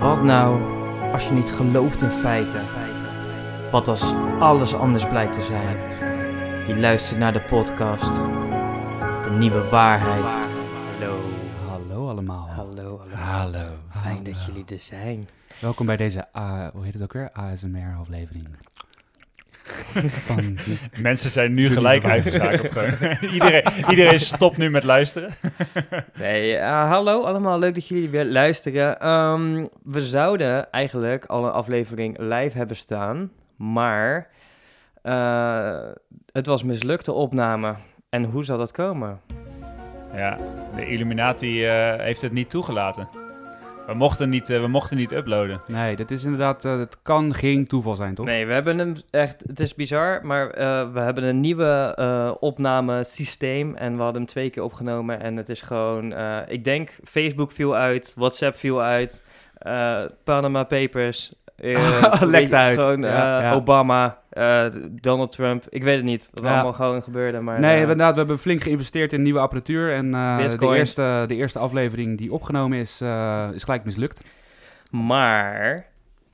Wat nou als je niet gelooft in feiten? Wat als alles anders blijkt te zijn? Je luistert naar de podcast. De nieuwe waarheid. Hallo. Hallo allemaal. Hallo, hallo. Hallo. Fijn dat jullie er zijn. Welkom bij deze, A- hoe heet het ook weer? ASMR-aflevering. Van Mensen zijn nu gelijk uitgeschakeld iedereen, iedereen stopt nu met luisteren. Nee, eh, hallo allemaal. Leuk dat jullie weer luisteren. Ehm, we zouden eigenlijk al een aflevering live hebben staan. Maar eh, het was mislukte opname. En hoe zal dat komen? Ja, de Illuminati eh, heeft het niet toegelaten. We mochten niet, eh, we mochten niet uploaden. nee, dit is inderdaad, eh, het kan geen toeval zijn, toch? Nee, we hebben hem echt, het is bizar, maar eh, we hebben een nieuwe eh opnamesysteem en we hadden hem twee keer opgenomen en het is gewoon, eh, ik denk Facebook viel uit, WhatsApp viel uit, eh, Panama Papers, eh, Lekt uit. Gewoon eh, Ja, ja. Obama, eh, Donald Trump, ik weet het niet wat Ja. allemaal gewoon gebeurde, maar... nee, inderdaad, we hebben flink geïnvesteerd in nieuwe apparatuur. En de, eerste, de eerste aflevering die opgenomen is, is gelijk mislukt. Maar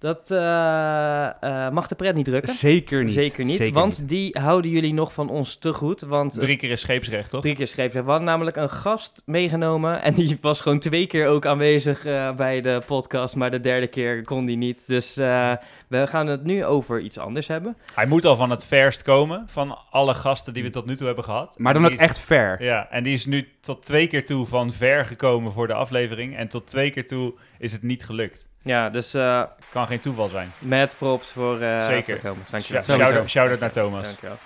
dat eh, eh, mag de pret niet drukken. Zeker niet. Zeker niet, want die houden jullie nog van ons te goed, want... Drie keer is scheepsrecht, toch? Drie keer scheepsrecht. We hadden namelijk een gast meegenomen. En die was gewoon twee keer ook aanwezig eh, bij de podcast. Maar de derde keer kon die niet. Dus eh, we gaan het nu over iets anders hebben. Hij moet al van het verst komen van alle gasten die we tot nu toe hebben gehad. Maar dan ook is- echt fair. Ja, en die is nu tot twee keer toe van ver gekomen voor de aflevering. En tot twee keer toe is het niet gelukt. Ja, dus eh Kan geen toeval zijn. mad props voor, eh Zeker. voor Thomas. Dankjewel. Shout-out shout naar Thomas. Dankjewel.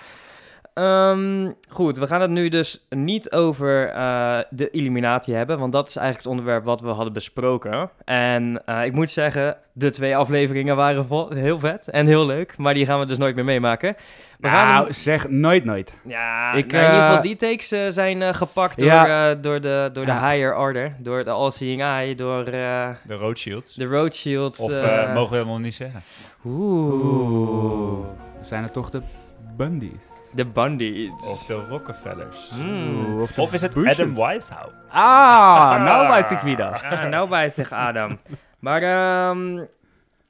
Ehm, goed, we gaan het nu dus niet over eh, de Illuminati hebben, want dat is eigenlijk het onderwerp wat we hadden besproken. En eh, ik moet zeggen, de twee afleveringen waren vol- heel vet en heel leuk, maar die gaan we dus nooit meer meemaken. We gaan Nou, hem- zeg nooit nooit. ja, ik, nou, in ieder geval eh, die takes zijn gepakt door, Ja. eh, door de, door de Ja. higher order, door de all-seeing eye, door eh, De Rothschilds. de Rothschilds. Of mogen we nog niet zeggen? Oeh, Zijn het toch de Bundys? de Bundy. Of de Rockefellers. Hmm. Of de Of is het Bushes? Adam Weishaupt? Ah, nou wijs ik wieder. Ah, nou bij zich Adam. Maar ehm,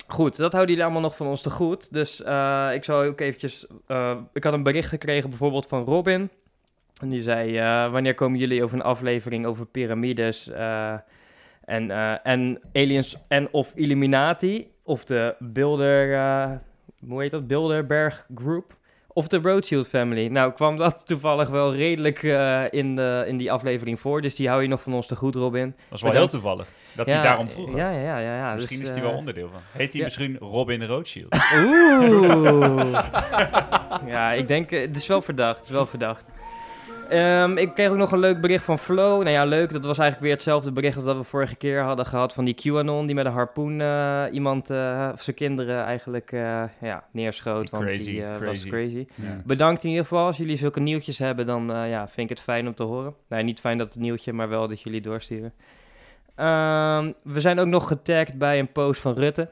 goed, dat houden jullie allemaal nog van ons te goed. Dus eh, ik zal ook eventjes... eh, ik had een bericht gekregen bijvoorbeeld van Robin. En die zei, eh, wanneer komen jullie over een aflevering over piramides eh, en, eh, en aliens en of Illuminati? Of de Bilder... eh, hoe heet dat? Bilderberg Group? Of de Rothschild Family. Nou, kwam dat toevallig wel redelijk eh, in, de, in die aflevering voor. Dus die hou je nog van ons te goed, Robin. Dat is wel Bedankt. heel toevallig. Dat Ja, hij daarom vroeg. Ja, ja, ja. ja. Misschien Dus, is hij eh, wel onderdeel van. Heet hij misschien Robin Rothschild? Oeh. ja, ik denk, eh, het is wel verdacht. Het is wel verdacht. Ehm, ik kreeg ook nog een leuk bericht van Flo. Nou ja, leuk. Dat was eigenlijk weer hetzelfde bericht als dat we vorige keer hadden gehad van die QAnon die met een harpoen eh, iemand, eh, of zijn kinderen eigenlijk eh, ja, neerschoot. Die want crazy, die eh, was crazy. Ja. Bedankt in ieder geval. Als jullie zulke nieuwtjes hebben, dan eh, ja, vind ik het fijn om te horen. Nee, niet fijn dat het nieuwtje, maar wel dat jullie doorsturen. Ehm, we zijn ook nog getagd bij een post van Rutte.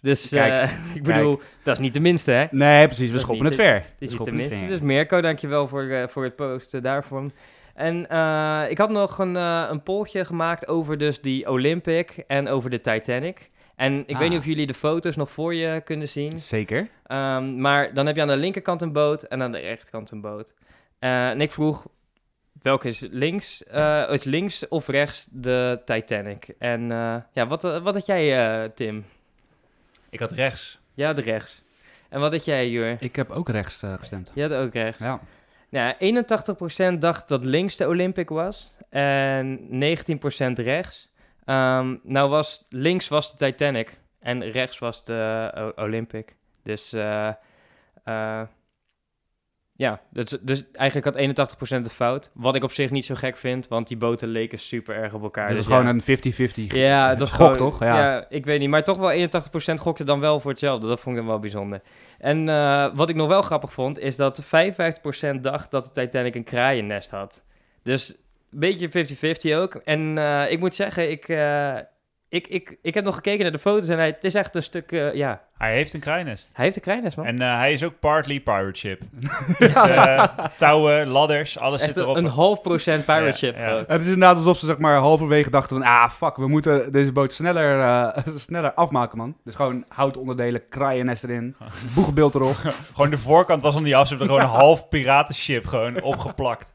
Dus Kijk, eh, ik bedoel, dat is niet de minste, hè? Nee, precies. We Dat schoppen het ver. Dit is niet de minste. Dus Mirko, dankjewel voor, eh, voor het posten daarvan. En eh, ik had nog een, een polltje gemaakt over dus die Olympic en over de Titanic. En ik Ah. weet niet of jullie de foto's nog voor je kunnen zien. Zeker. Ehm, maar dan heb je aan de linkerkant een boot en aan de rechterkant een boot. En ik vroeg, welke is links? Is links of rechts de Titanic? En ja, wat, wat had jij, Tim? Ik had rechts. Ja, de rechts. En wat had jij, Jur? Ik heb ook rechts eh, gestemd. Je had ook rechts. Ja. Nou, 81% dacht dat links de Olympic was en 19% rechts. Ehm, nou was links was de Titanic en rechts was de O- Olympic. Dus eh, eh, ja, dus, dus eigenlijk had 81% de fout. Wat ik op zich niet zo gek vind, want die boten leken super erg op elkaar. Dit Dus is gewoon een 50-50. Ja, dat is Gok, gewoon, toch? Ja. Ja. ik weet niet. Maar toch wel 81% gokte dan wel voor hetzelfde. Dat vond ik dan wel bijzonder. En eh, wat ik nog wel grappig vond, is dat 55% dacht dat de Titanic een kraaiennest had. Dus een beetje 50-50 ook. En eh, ik moet zeggen, ik, eh, ik, ik, ik heb nog gekeken naar de foto's en hij, het is echt een stuk, eh, ja, Hij heeft een krijnest. hij heeft een kleine man. En eh, hij is ook partly pirate ship. Dus, eh, touwen, ladders, alles Echt zit erop. een, een half procent pirate Ja, ship. ja. Het is inderdaad alsof ze zeg maar halverwege dachten van... Ah, fuck, we moeten deze boot sneller, eh, sneller afmaken, man. Dus gewoon houtonderdelen, kraaiennest erin, boegbeeld erop. Gewoon de voorkant was om die af. Ze hebben er gewoon een half piratenship gewoon opgeplakt.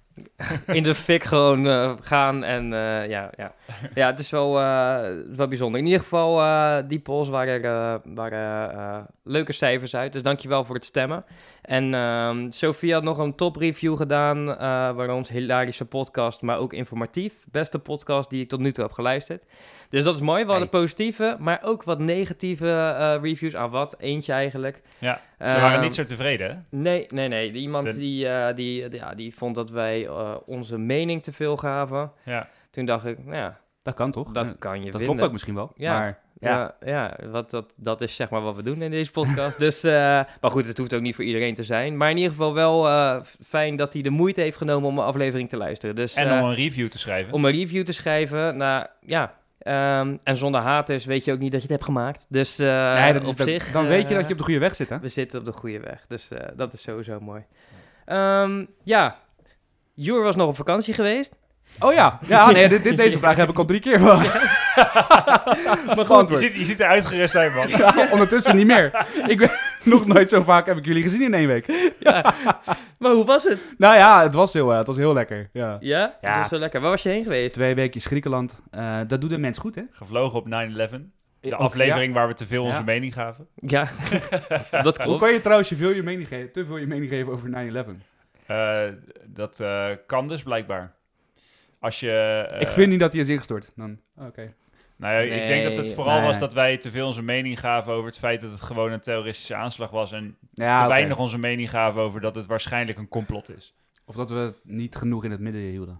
In de fik gewoon eh, gaan. En eh, ja, ja. ja, het is wel, eh, wel bijzonder. In ieder geval, die polls waren, waren leuke cijfers uit. Dus dankjewel voor het stemmen. En ehm Sophie had nog een top review gedaan. eh waar ons hilarische podcast, maar ook informatief. Beste podcast die ik tot nu toe heb geluisterd. Dus dat is mooi. We hadden positieve, maar ook wat negatieve eh, reviews. Aan wat? Eentje eigenlijk. Ja, ze waren Ehm, niet zo tevreden. hè? Nee, nee, nee. Iemand De- die, eh, die, ja, die vond dat wij eh, onze mening te veel gaven. Ja. Toen dacht ik, nou ja, Dat kan toch? dat Eh, kan je dat vinden. klopt ook misschien wel. Ja. Maar ja, Ja, ja wat, dat, dat is zeg maar wat we doen in deze podcast. dus, eh, maar goed, het hoeft ook niet voor iedereen te zijn. Maar in ieder geval wel eh, fijn dat hij de moeite heeft genomen om een aflevering te luisteren. Dus, En eh, om een review te schrijven. om een review te schrijven, nou ja... ehm, en zonder haters weet je ook niet dat je het hebt gemaakt. Dus eh, nee, dat is op zich... dan weet je eh, dat je op de goede weg zit, hè? we zitten op de goede weg. Dus eh, dat is sowieso mooi. Ehm, ja, Jur was nog op vakantie geweest. Oh ja, ja nee, dit, dit, deze vraag heb ik al drie keer van. maar Je geantwoord. ziet, je ziet er uitgerust uit, man. Ja, ondertussen niet meer. Ik ben nog nooit zo vaak heb ik jullie gezien in één week. Ja. maar hoe was het? Nou ja, het was heel, eh, het was heel lekker. Ja. Ja, Ja. het was zo lekker. Waar was je heen geweest? Twee weekjes Griekenland. Eh, dat doet een mens goed, hè? Gevlogen op 9-11. De aflevering waar we te veel onze Ja. mening gaven. Ja, dat Hoe klopt. kan je trouwens je veel je mening geven, te veel je mening geven over 9-11? Eh, dat eh, kan dus blijkbaar. Als je... eh, ik vind niet dat hij is ingestort. Dan, oké. Nou ja, ik denk dat het vooral Nee. was dat wij te veel onze mening gaven over het feit dat het gewoon een terroristische aanslag was. En Ja, te weinig onze mening gaven over dat het waarschijnlijk een complot is. Of dat we het niet genoeg in het midden hielden.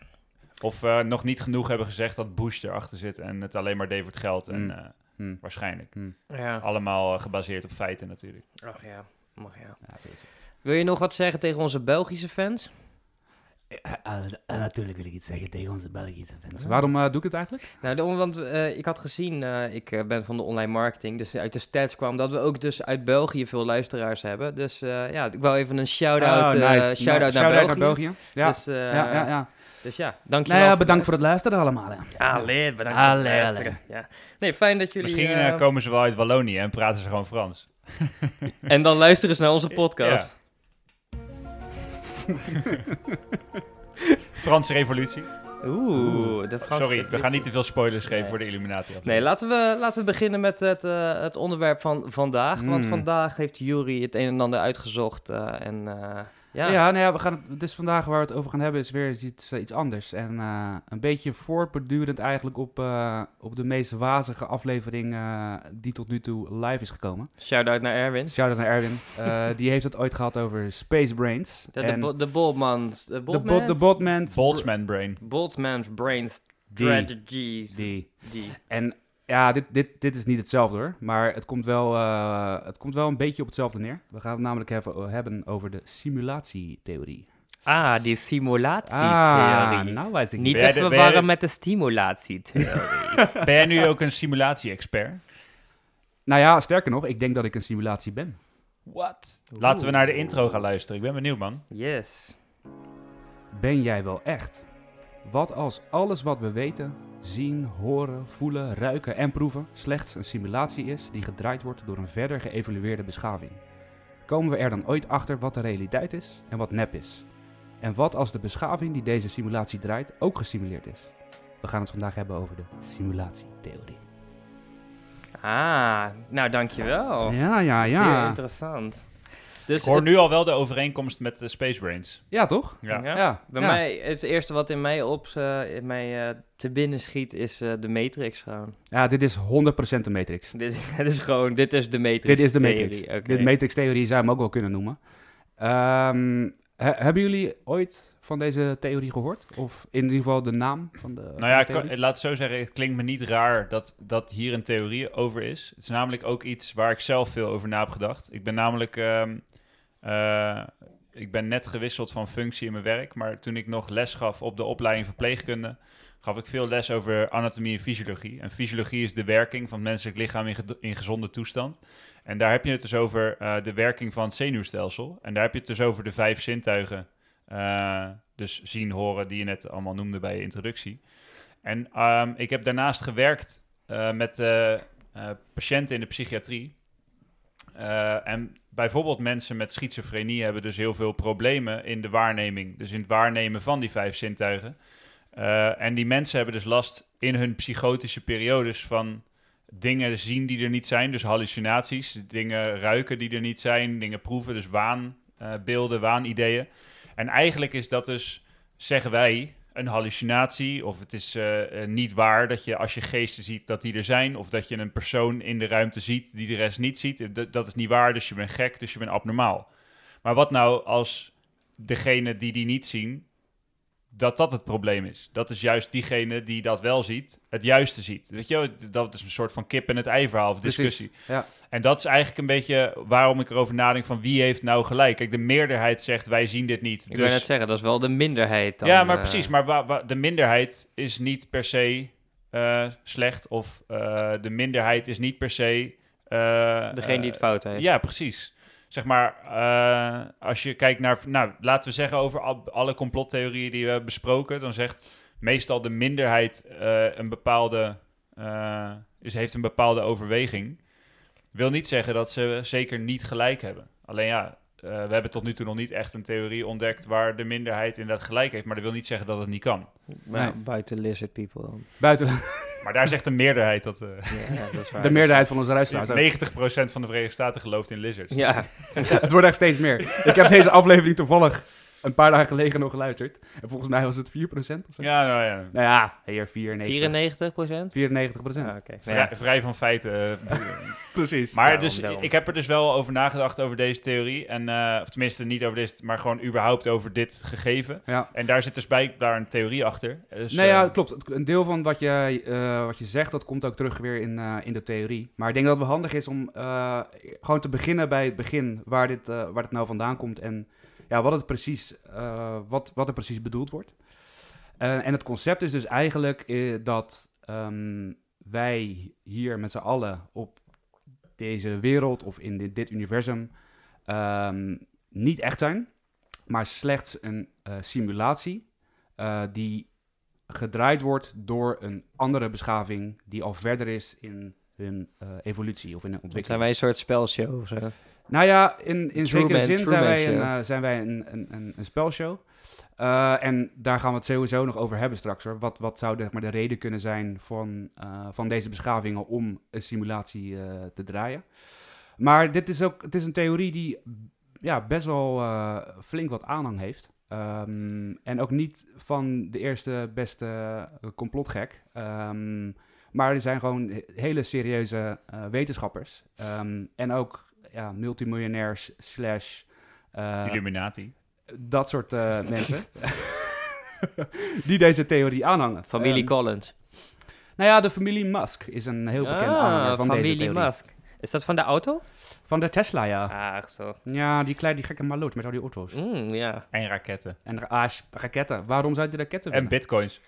Of eh, nog niet genoeg hebben gezegd dat Bush erachter zit en het alleen maar deed voor het geld. En Mm. eh, Hm. waarschijnlijk. Ja, Allemaal eh, gebaseerd op feiten natuurlijk. ach ja. Mag ja. Ja. Wil je nog wat zeggen tegen onze Belgische fans? Natuurlijk wil ik iets zeggen tegen onze Belgische fans. Waarom eh, doe ik het eigenlijk? Nou, want eh, ik had gezien, eh, ik eh, ben van de online marketing, dus uit de stats kwam dat we ook dus uit België veel luisteraars hebben. Dus eh, ja, ik wil even een shout-out, Oh, eh, nice. shout-out Nou, naar, België. naar België. Ja. Dus, eh, ja, ja, ja. dus ja, dankjewel. Nou ja, voor bedankt voor het luisteren allemaal. hè. Allee, bedankt voor het luisteren. Ja. Nee, fijn dat jullie... Misschien eh, eh, komen ze wel uit Wallonië en praten ze gewoon Frans. En dan luisteren ze naar onze podcast. Franse revolutie. Oeh, de Franse Sorry, we gaan niet te veel spoilers geven Nee. voor de Illuminati. Nee, laten we, laten we beginnen met het, eh, het onderwerp van vandaag. Want Mm. vandaag heeft Jury het een en ander uitgezocht. eh, en eh, ja, Ja, nou ja, we gaan het, dus vandaag waar we het over gaan hebben is weer iets, eh, iets anders. En eh, een beetje voortbordurend eigenlijk op, eh, op de meest wazige aflevering die tot nu toe live is gekomen. shout-out naar Erwin. Shout-out naar Erwin. Eh, die heeft het ooit gehad over Space Brains. De, de, bo- de Boltmans. De de, Boltmans? de. Boltzmann Brain. Boltzman's Brains Die. Strategies. Die. Die. En ja, dit, dit, dit is niet hetzelfde hoor. Maar het komt, wel, eh, het komt wel een beetje op hetzelfde neer. We gaan het namelijk even hebben over de simulatietheorie. Ah, die simulatietheorie. nou weet ik Niet jij te verwarren met de stimulatietheorie. Ben jij nu ook een simulatie-expert? Nou ja, sterker nog, ik denk dat ik een simulatie ben. Wat? Laten we naar de intro gaan luisteren. Ik ben benieuwd, man. yes. Ben jij wel echt? Wat als alles wat we weten, zien, horen, voelen, ruiken en proeven slechts een simulatie is die gedraaid wordt door een verder geëvolueerde beschaving? Komen we er dan ooit achter wat de realiteit is en wat nep is? En wat als de beschaving die deze simulatie draait ook gesimuleerd is? We gaan het vandaag hebben over de simulatietheorie. Ah, nou dankjewel. Ja, ja, Zeer interessant. Dus Ik hoor het- nu al wel de overeenkomst met de Space Brains. Ja, toch? Ja. Ja. Ja. Bij ja. mij is het eerste wat in mij, op, eh, in mij eh, te binnen schiet, is eh, de Matrix gewoon. Ja, dit is 100% de Matrix. Dit, het is gewoon, dit is de Matrix. Dit is de theorie. Matrix. Oké. Dit Matrix-theorie zou je hem ook wel kunnen noemen. Ehm, he- hebben jullie ooit van deze theorie gehoord? Of in ieder geval de naam van de, Nou ja, de ik kan- laat het zo zeggen. Het klinkt me niet raar dat, dat hier een theorie over is. Het is namelijk ook iets waar ik zelf veel over na heb gedacht. Ik ben namelijk... ehm, eh, ik ben net gewisseld van functie in mijn werk. Maar toen ik nog les gaf op de opleiding verpleegkunde... gaf ik veel les over anatomie en fysiologie. En fysiologie is de werking van het menselijk lichaam in, gezonde toestand. En daar heb je het dus over eh, de werking van het zenuwstelsel. En daar heb je het dus over de vijf zintuigen. Eh, dus zien, horen, die je net allemaal noemde bij je introductie. En ehm, ik heb daarnaast gewerkt met patiënten in de psychiatrie. Eh, en bijvoorbeeld mensen met schizofrenie hebben dus heel veel problemen in de waarneming. Dus in het waarnemen van die vijf zintuigen. Eh, en die mensen hebben dus last in hun psychotische periodes van dingen zien die er niet zijn. Dus hallucinaties, dingen ruiken die er niet zijn, dingen proeven, dus waanbeelden, waanideeën. En eigenlijk is dat dus, zeggen wij, een hallucinatie. Of het is eh, eh, niet waar dat je als je geesten ziet dat die er zijn. Of dat je een persoon in de ruimte ziet die de rest niet ziet. Dat, dat is niet waar, dus je bent gek, dus je bent abnormaal. Maar wat nou als degene die die niet zien, dat dat het probleem is? Dat is juist diegene die dat wel ziet, het juiste ziet. Weet je, dat is een soort van kip en het ei verhaal of Precies, discussie. ja. En dat is eigenlijk een beetje waarom ik erover nadenk van wie heeft nou gelijk. Kijk, de meerderheid zegt wij zien dit niet. Ik dus... wil net zeggen, dat is wel de minderheid dan. ja, maar eh, precies. Maar de minderheid is niet per se eh, slecht. Of eh, de minderheid is niet per se... Degene die het fout heeft. ja, precies. Zeg maar, eh, als je kijkt naar, nou, laten we zeggen over al- alle complottheorieën die we hebben besproken, dan zegt meestal de minderheid eh, een bepaalde, eh, is, heeft een bepaalde overweging. Wil niet zeggen dat ze zeker niet gelijk hebben. Alleen ja, eh, we hebben tot nu toe nog niet echt een theorie ontdekt waar de minderheid inderdaad gelijk heeft, maar dat wil niet zeggen dat het niet kan. Maar Nee. buiten lizard people dan. Buiten Maar daar zegt de meerderheid dat. eh Ja, dat is waar. de meerderheid van onze luisteraars. ook. 90% van de Verenigde Staten gelooft in lizards. Ja, Het wordt echt steeds meer. Ik heb deze aflevering toevallig een paar dagen geleden nog geluisterd. En volgens mij was het 4% of zo. Ja, nou ja. Nou ja, hier 94. 94 procent? 94 procent. Ah, oké. Vrij, Ja. vrij van feiten. eh, Precies. Maar dus, daarom. ik heb er dus wel over nagedacht over deze theorie. En, eh, of tenminste niet over deze, maar gewoon überhaupt over dit gegeven. Ja. En daar zit dus blijkbaar een theorie achter. Dus, nee, ja, eh, klopt. Een deel van wat je, eh, wat je zegt, dat komt ook terug weer in, eh, in de theorie. Maar ik denk dat het wel handig is om eh, gewoon te beginnen bij het begin, waar dit, eh, waar dit nou vandaan komt en ja, wat, het precies, eh, wat, wat er precies bedoeld wordt. Eh, en het concept is dus eigenlijk eh, dat ehm, wij hier met z'n allen op deze wereld of in dit, dit universum ehm, niet echt zijn, maar slechts een simulatie die gedraaid wordt door een andere beschaving die al verder is in hun evolutie of in hun Zijn ontwikkeling. wij een soort spelshow of zo? Nou ja, in, in zekere zin zijn wij, een, eh, zijn wij een, een, een, een spelshow. Eh, en daar gaan we het sowieso nog over hebben straks. Hoor. Wat, wat zou zeg maar, de reden kunnen zijn van, eh, van deze beschavingen om een simulatie te draaien? Maar dit is ook, het is een theorie die ja, best wel flink wat aanhang heeft. Ehm, en ook niet van de eerste beste complotgek. Ehm, maar er zijn gewoon he- hele serieuze wetenschappers. Ehm, en ook ja, multimiljonairs slash... eh, Illuminati. dat soort eh, mensen. die deze theorie aanhangen. Familie Ehm, Collins. nou ja, de familie Musk is een heel bekend aanhanger van Ah, familie deze theorie. Musk. Is dat van de auto? Van de Tesla, ja. Ah, echt zo. Ja, die kleine, die gekke maloot met al die auto's. Mm, ja. En raketten. En ra- ah, raketten. Waarom zou je raketten En willen? bitcoins.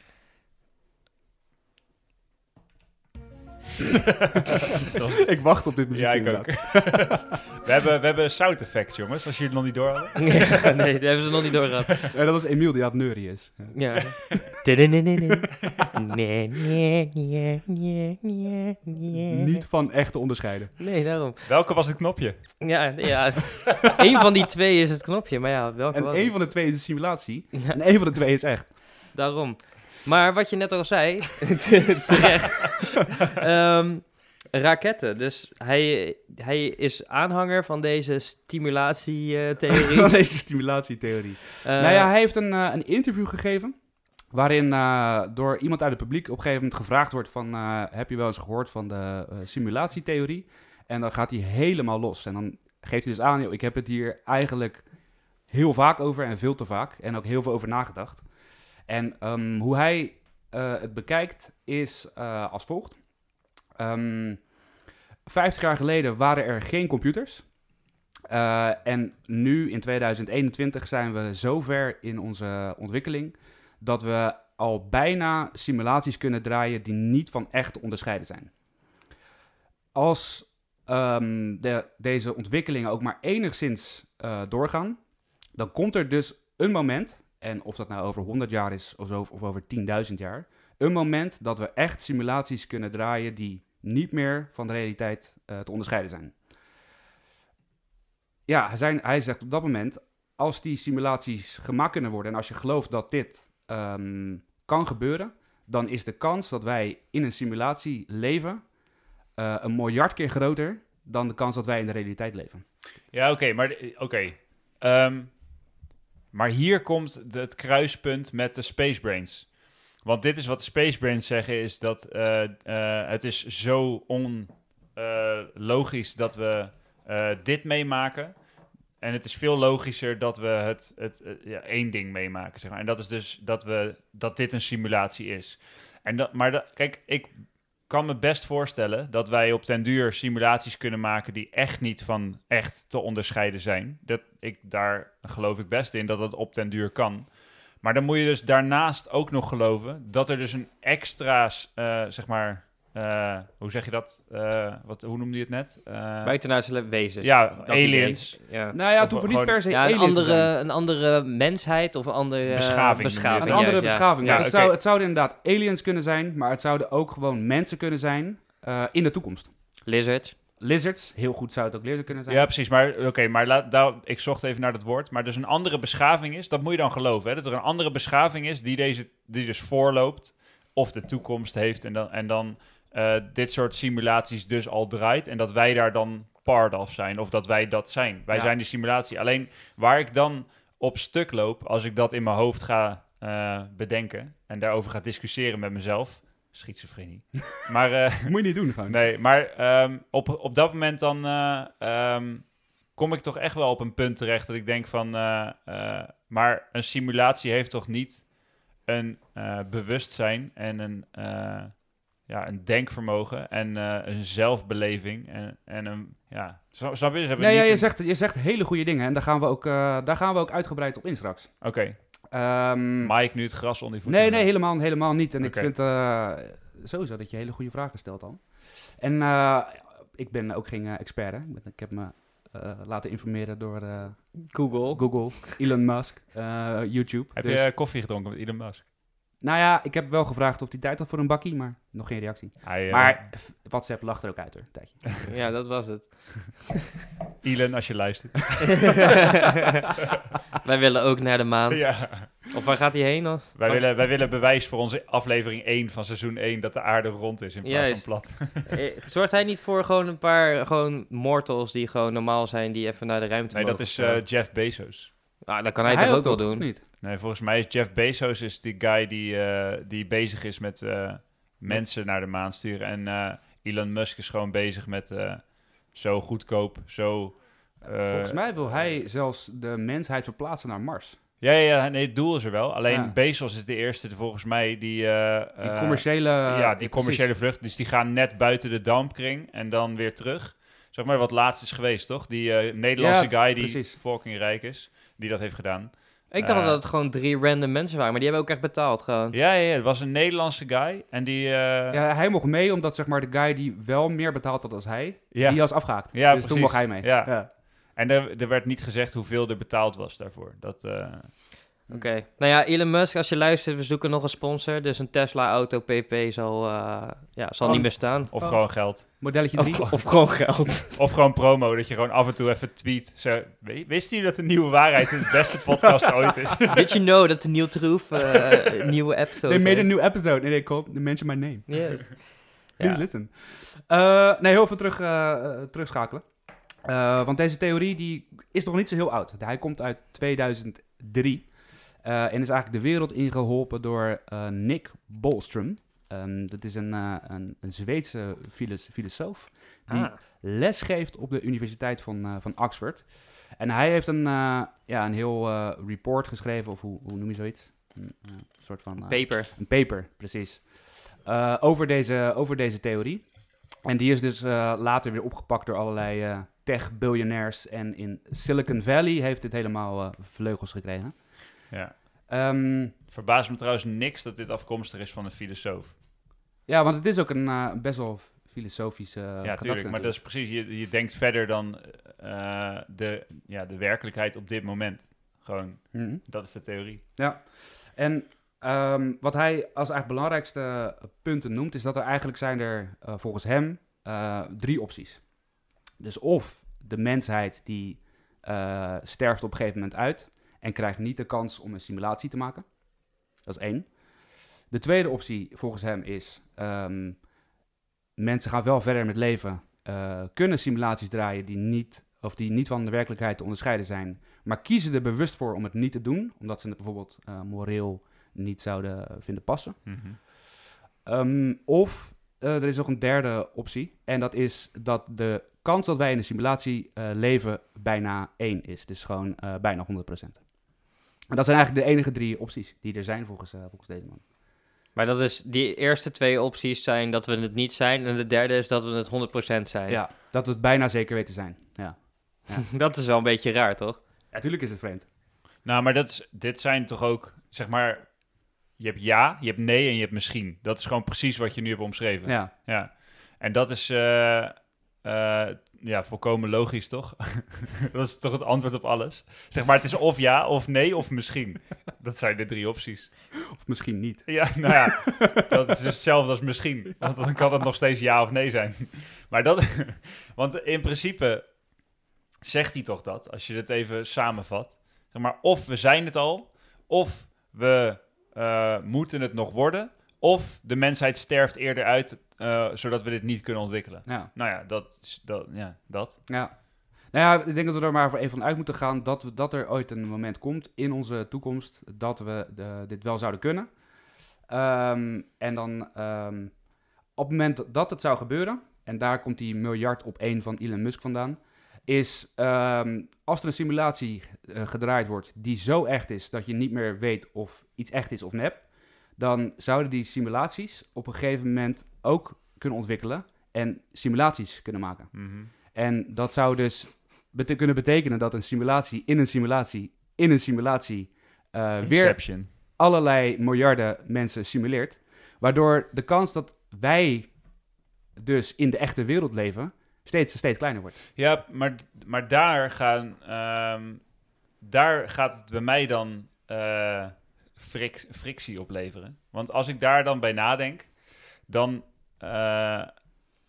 ik wacht op dit muziek. Ja, ik ook. we, hebben, we hebben sound effects, jongens, als jullie het nog niet door hadden. Ja, nee, dat hebben ze nog niet doorgehad. Nee, dat was Emiel, die had. Ja. Ja. Nee, nee, nee, nee. Niet van echt te onderscheiden. Nee, daarom. Welke was het knopje? Ja, ja. Eén van die twee is het knopje, maar ja, welke En één het? van de twee is een simulatie. Ja, En één van de twee is echt. daarom. Maar wat je net al zei, terecht, Ehm, raketten. Dus hij, hij is aanhanger van deze stimulatietheorie. Van deze stimulatietheorie. Eh, nou ja, hij heeft een, eh, een interview gegeven. Waarin eh, door iemand uit het publiek op een gegeven moment gevraagd wordt: van, Heb je wel eens gehoord van de simulatietheorie? En dan gaat hij helemaal los. En dan geeft hij dus aan: "Joh, Ik heb het hier eigenlijk heel vaak over en veel te vaak. En ook heel veel over nagedacht. En ehm, hoe hij eh, het bekijkt is eh, als volgt. Ehm 50 jaar geleden waren er geen computers. Eh, en nu in 2021 zijn we zo ver in onze ontwikkeling dat we al bijna simulaties kunnen draaien die niet van echt te onderscheiden zijn. Als ehm, de, deze ontwikkelingen ook maar enigszins doorgaan, dan komt er dus een moment, en of dat nou over 100 jaar is of, of over 10.000 jaar, een moment dat we echt simulaties kunnen draaien die niet meer van de realiteit eh, te onderscheiden zijn. Ja, zijn, hij zegt op dat moment, als die simulaties gemaakt kunnen worden en als je gelooft dat dit ehm, kan gebeuren, dan is de kans dat wij in een simulatie leven eh, een miljard keer groter dan de kans dat wij in de realiteit leven. Ja, oké, maar oké. Ehm, maar hier komt het kruispunt met de Space Brains. Want dit is wat de Space Brains zeggen, is dat eh, eh, het is zo onlogisch dat we eh, dit meemaken. En het is veel logischer dat we het, het, eh, ja, één ding meemaken, zeg maar. En dat is dus dat, we, dat dit een simulatie is. En dat, maar kijk, ik kan me best voorstellen dat wij op den duur simulaties kunnen maken die echt niet van echt te onderscheiden zijn. Dat ik, daar geloof ik best in dat dat op den duur kan. Maar dan moet je dus daarnaast ook nog geloven dat er dus een extra, eh, zeg maar, eh, hoe zeg je dat? Eh, wat, hoe noemde je het net? Eh, Buitenaardse wezens. ja, aliens. Ja. Nou ja, het hoeven niet per se Ja, een andere, een andere mensheid of een andere Beschaving. Een andere ja, beschaving. Ja, Ja, het, zou, het zouden inderdaad aliens kunnen zijn, maar het zouden ook gewoon mensen kunnen zijn eh, in de toekomst. Lizards. Lizards, heel goed zou het ook lizard kunnen zijn. Ja, precies. Maar oké, maar laat, daar, ik zocht even naar dat woord. Maar dus een andere beschaving is, dat moet je dan geloven. Hè? Dat er een andere beschaving is die, deze, die dus voorloopt of de toekomst heeft. En dan, en dan eh, dit soort simulaties dus al draait. En dat wij daar dan part of zijn. Of dat wij dat zijn. Wij Ja. zijn die simulatie. Alleen waar ik dan op stuk loop, als ik dat in mijn hoofd ga eh, bedenken. En daarover ga discussiëren met mezelf. Schizofrenie. maar... eh, Moet je niet doen gewoon. Nee, maar ehm, op, op dat moment dan eh, ehm, kom ik toch echt wel op een punt terecht dat ik denk van, maar een simulatie heeft toch niet een bewustzijn en een, ja, een denkvermogen en eh, een zelfbeleving en, en een, ja, snap je? Ze hebben Nee, ja, je, een- zegt, je zegt hele goede dingen en daar gaan we ook, eh, daar gaan we ook uitgebreid op in straks. Oké, Ehm, maai ik nu het gras onder je voeten? nee, nee, helemaal, helemaal niet. En ik vind eh, sowieso dat je hele goede vragen stelt dan. En eh, ik ben ook geen expert, hè. Ik ben- Ik heb me eh, laten informeren door eh, Google. Google, Elon Musk, eh, YouTube. Heb Dus- je koffie gedronken met Elon Musk? Nou ja, ik heb wel gevraagd of hij tijd had voor een bakkie, maar nog geen reactie. Hij, eh, Maar WhatsApp lacht er ook uit hoor, een tijdje. Ja, dat was het. Elon, als je luistert. Wij willen ook naar de maan. ja. Of waar gaat hij heen? Of? Wij, Oh, willen, wij willen bewijs voor onze aflevering 1 van seizoen 1 dat de aarde rond is in plaats Juist. van plat. eh, Zorgt hij niet voor gewoon een paar gewoon mortals die gewoon normaal zijn, die even naar de ruimte Nee, dat mogen is eh, Jeff Bezos. Nou, dat kan hij, toch ook wel doen? Niet? Nee, volgens mij is Jeff Bezos is die guy die, eh, die bezig is met eh, mensen naar de maan sturen. En eh, Elon Musk is gewoon bezig met eh, zo goedkoop, zo... Volgens mij wil hij zelfs de mensheid verplaatsen naar Mars. Ja, ja, ja, nee, het doel is er wel. Alleen Ja. Bezos is de eerste, volgens mij, die... eh, Die eh, commerciële... ja, die precies. commerciële vlucht. Dus die gaan net buiten de dampkring en dan weer terug. Zeg maar wat laatst is geweest, toch? Die eh, Nederlandse Ja, guy die precies. fucking rijk is, die dat heeft gedaan. Ik dacht Eh. dat het gewoon drie random mensen waren, maar die hebben ook echt betaald gewoon. Ja, ja, ja, het was een Nederlandse guy en die... eh, Ja, hij mocht mee omdat zeg maar de guy die wel meer betaald had als hij, ja. die was afgehaakt. Ja, dus toen mocht hij mee. Ja. En er, er werd niet gezegd hoeveel er betaald was daarvoor. Dat, eh, Oké. Nou ja, Elon Musk, als je luistert, we zoeken nog een sponsor. Dus een Tesla Auto PP zal, eh, ja, zal niet meer staan. of Oh. gewoon geld. Modelletje 3. Of, of gewoon geld. Of gewoon promo, dat je gewoon af en toe even tweet. Zo, "W- wist u dat de nieuwe waarheid de beste podcast ooit is? Did you know dat de Neil Troef eh, een nieuwe episode They made a new episode and they called the mention my name. Yes. Please listen. Uh, nee, heel veel terug, terugschakelen. Uh, want deze theorie die is nog niet zo heel oud. Hij komt uit 2003. Uh, en is eigenlijk de wereld ingeholpen door uh, Nick Bostrom. Um, dat is een, uh, een, een Zweedse filos filosoof die Ah. les geeft op de Universiteit van, van Oxford. En hij heeft een, ja, een heel report geschreven, of hoe, hoe noem je zoiets? Een uh, soort van... paper. Een paper, precies. Uh, over, deze, over deze theorie. En die is dus uh, later weer opgepakt door allerlei uh, tech-billionaires. En in Silicon Valley heeft dit helemaal vleugels gekregen. Ja. Um, verbaast me trouwens niks dat dit afkomstig is van een filosoof. Ja, want het is ook een eh, best wel filosofische uh, Ja, tuurlijk. Maar dat is precies, je, je denkt verder dan eh, de, ja, de werkelijkheid op dit moment. Gewoon, Mhm. dat is de theorie. Ja, en ehm, wat hij als eigenlijk belangrijkste punten noemt, is dat er eigenlijk zijn er volgens hem drie opties. Dus of de mensheid die sterft op een gegeven moment uit en krijgt niet de kans om een simulatie te maken. Dat is één. De tweede optie volgens hem is, ehm, mensen gaan wel verder met leven, eh, kunnen simulaties draaien die niet, of die niet van de werkelijkheid te onderscheiden zijn, maar kiezen er bewust voor om het niet te doen, omdat ze het bijvoorbeeld eh, moreel niet zouden vinden passen. Mhm. Ehm, of eh, er is nog een derde optie, en dat is dat de kans dat wij in een simulatie leven bijna 1 is. Dus gewoon bijna 100%. En dat zijn eigenlijk de enige drie opties die er zijn volgens, eh, volgens deze man. Maar dat is, die eerste twee opties zijn dat we het niet zijn. En de derde is dat we het 100% zijn. Ja, dat we het bijna zeker weten zijn. Ja, dat is wel een beetje raar, toch? natuurlijk is het vreemd. Nou, maar dat is, dit zijn toch ook, zeg maar, je hebt ja, je hebt nee en je hebt misschien. Dat is gewoon precies wat je nu hebt omschreven. Ja, Ja. En dat is eh, eh, ja, volkomen logisch, toch? dat is toch het antwoord op alles? Zeg maar, het is of ja, of nee, of misschien. Dat zijn de drie opties. of misschien niet. Ja, nou ja, dat is dus hetzelfde als misschien. Want dan kan het nog steeds ja of nee zijn. Maar dat, want in principe zegt hij toch dat, als je het even samenvat. Zeg maar, of we zijn het al, of we eh, moeten het nog worden, of de mensheid sterft eerder uit, eh, zodat we dit niet kunnen ontwikkelen. Ja. Nou ja, dat, dat, ja, dat. Ja. Nou ja, ik denk dat we er maar voor even van uit moeten gaan dat, we, dat er ooit een moment komt in onze toekomst dat we de- dit wel zouden kunnen. Ehm, en dan ehm, op het moment dat het zou gebeuren, en daar komt die miljard op één van Elon Musk vandaan, is ehm, als er een simulatie eh, gedraaid wordt die zo echt is dat je niet meer weet of iets echt is of nep, dan zouden die simulaties op een gegeven moment ook kunnen ontwikkelen en simulaties kunnen maken. Mhm. En dat zou dus bete- kunnen betekenen dat een simulatie in een simulatie in een simulatie eh, weer allerlei miljarden mensen simuleert. Waardoor de kans dat wij dus in de echte wereld leven steeds, steeds kleiner wordt. Ja, maar, maar daar, gaan, ehm, daar gaat het bij mij dan eh, frictie opleveren. Want als ik daar dan bij nadenk, dan... eh,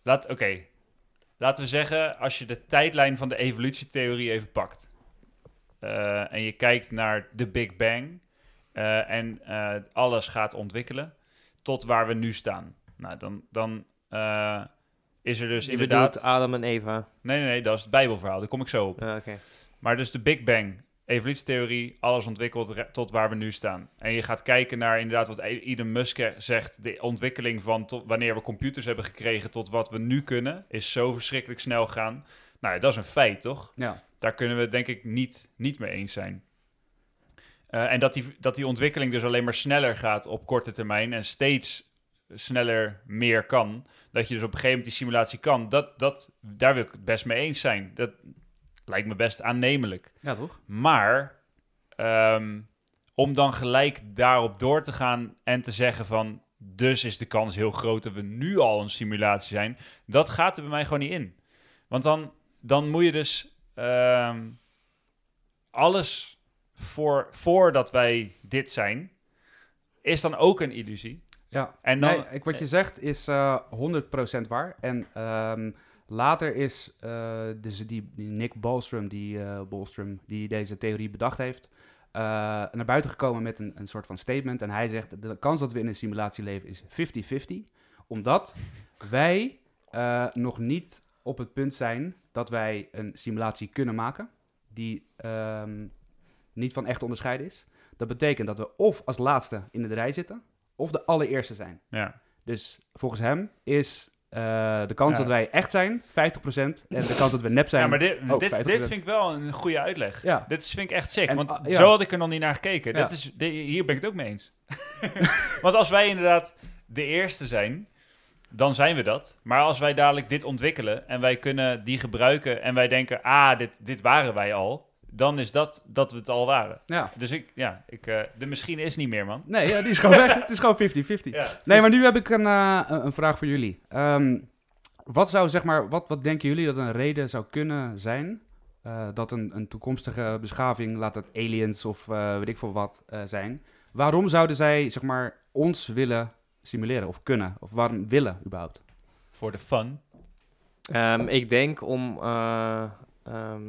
laat, Oké, laten we zeggen, als je de tijdlijn van de evolutietheorie even pakt... eh, en je kijkt naar de Big Bang... eh, en alles gaat ontwikkelen tot waar we nu staan. Nou, dan, dan is er dus Je inderdaad... Adam en Eva. Nee, nee, nee, dat is het Bijbelverhaal. Daar kom ik zo op. Oké. Maar dus de Big Bang, evolutietheorie, alles ontwikkeld tot waar we nu staan. En je gaat kijken naar inderdaad wat E- Elon Musk zegt. De ontwikkeling van tot wanneer we computers hebben gekregen tot wat we nu kunnen, is zo verschrikkelijk snel gaan. Nou, ja, dat is een feit, toch? Ja, Daar kunnen we denk ik niet, niet mee eens zijn. Eh, en dat die, dat die ontwikkeling dus alleen maar sneller gaat op korte termijn en steeds sneller meer kan. Dat je dus op een gegeven moment die simulatie kan, dat, dat, daar wil ik het best mee eens zijn. Dat lijkt me best aannemelijk. ja toch? Maar ehm, om dan gelijk daarop door te gaan en te zeggen van... dus is de kans heel groot dat we nu al een simulatie zijn... dat gaat er bij mij gewoon niet in. Want dan, dan moet je dus ehm, alles voor, voordat wij dit zijn... is dan ook een illusie. Ja, En dan, nee, ik, wat je zegt is eh 100% waar. En ehm, later is eh, dus die, die Nick Bostrom die, Bostrom, die deze theorie bedacht heeft, eh, naar buiten gekomen met een, een soort van statement. En hij zegt, de kans dat we in een simulatie leven is 50-50. Omdat wij nog niet op het punt zijn dat wij een simulatie kunnen maken die ehm, niet van echt onderscheiden is. Dat betekent dat we of als laatste in de rij zitten, of de allereerste zijn. ja. Dus volgens hem is eh, de kans Ja. dat wij echt zijn 50% en de kans dat we nep zijn. ja, maar dit, ook dit, 50%. dit vind ik wel een goede uitleg. Ja. Dit vind ik echt sick, En, want ah, ja. zo had ik er nog niet naar gekeken. Ja. Dat is, hier ben ik het ook mee eens. want als wij inderdaad de eerste zijn, dan zijn we dat. Maar als wij dadelijk dit ontwikkelen en wij kunnen die gebruiken en wij denken, ah, dit, dit waren wij al. Dan is dat dat we het al waren. Ja. Dus ik, ja, ik, eh, de misschien is niet meer, man. Nee, ja, die is gewoon weg. Het is gewoon 50-50. Ja. Nee, maar nu heb ik een, eh, een vraag voor jullie. Ehm, wat zou, zeg maar, wat, wat denken jullie dat een reden zou kunnen zijn eh, dat een, een toekomstige beschaving, laat het aliens of eh, weet ik veel wat eh, zijn, waarom zouden zij, zeg maar, ons willen simuleren of kunnen? Of waarom willen überhaupt? Voor de fun. Ehm, ik denk om. eh, ehm,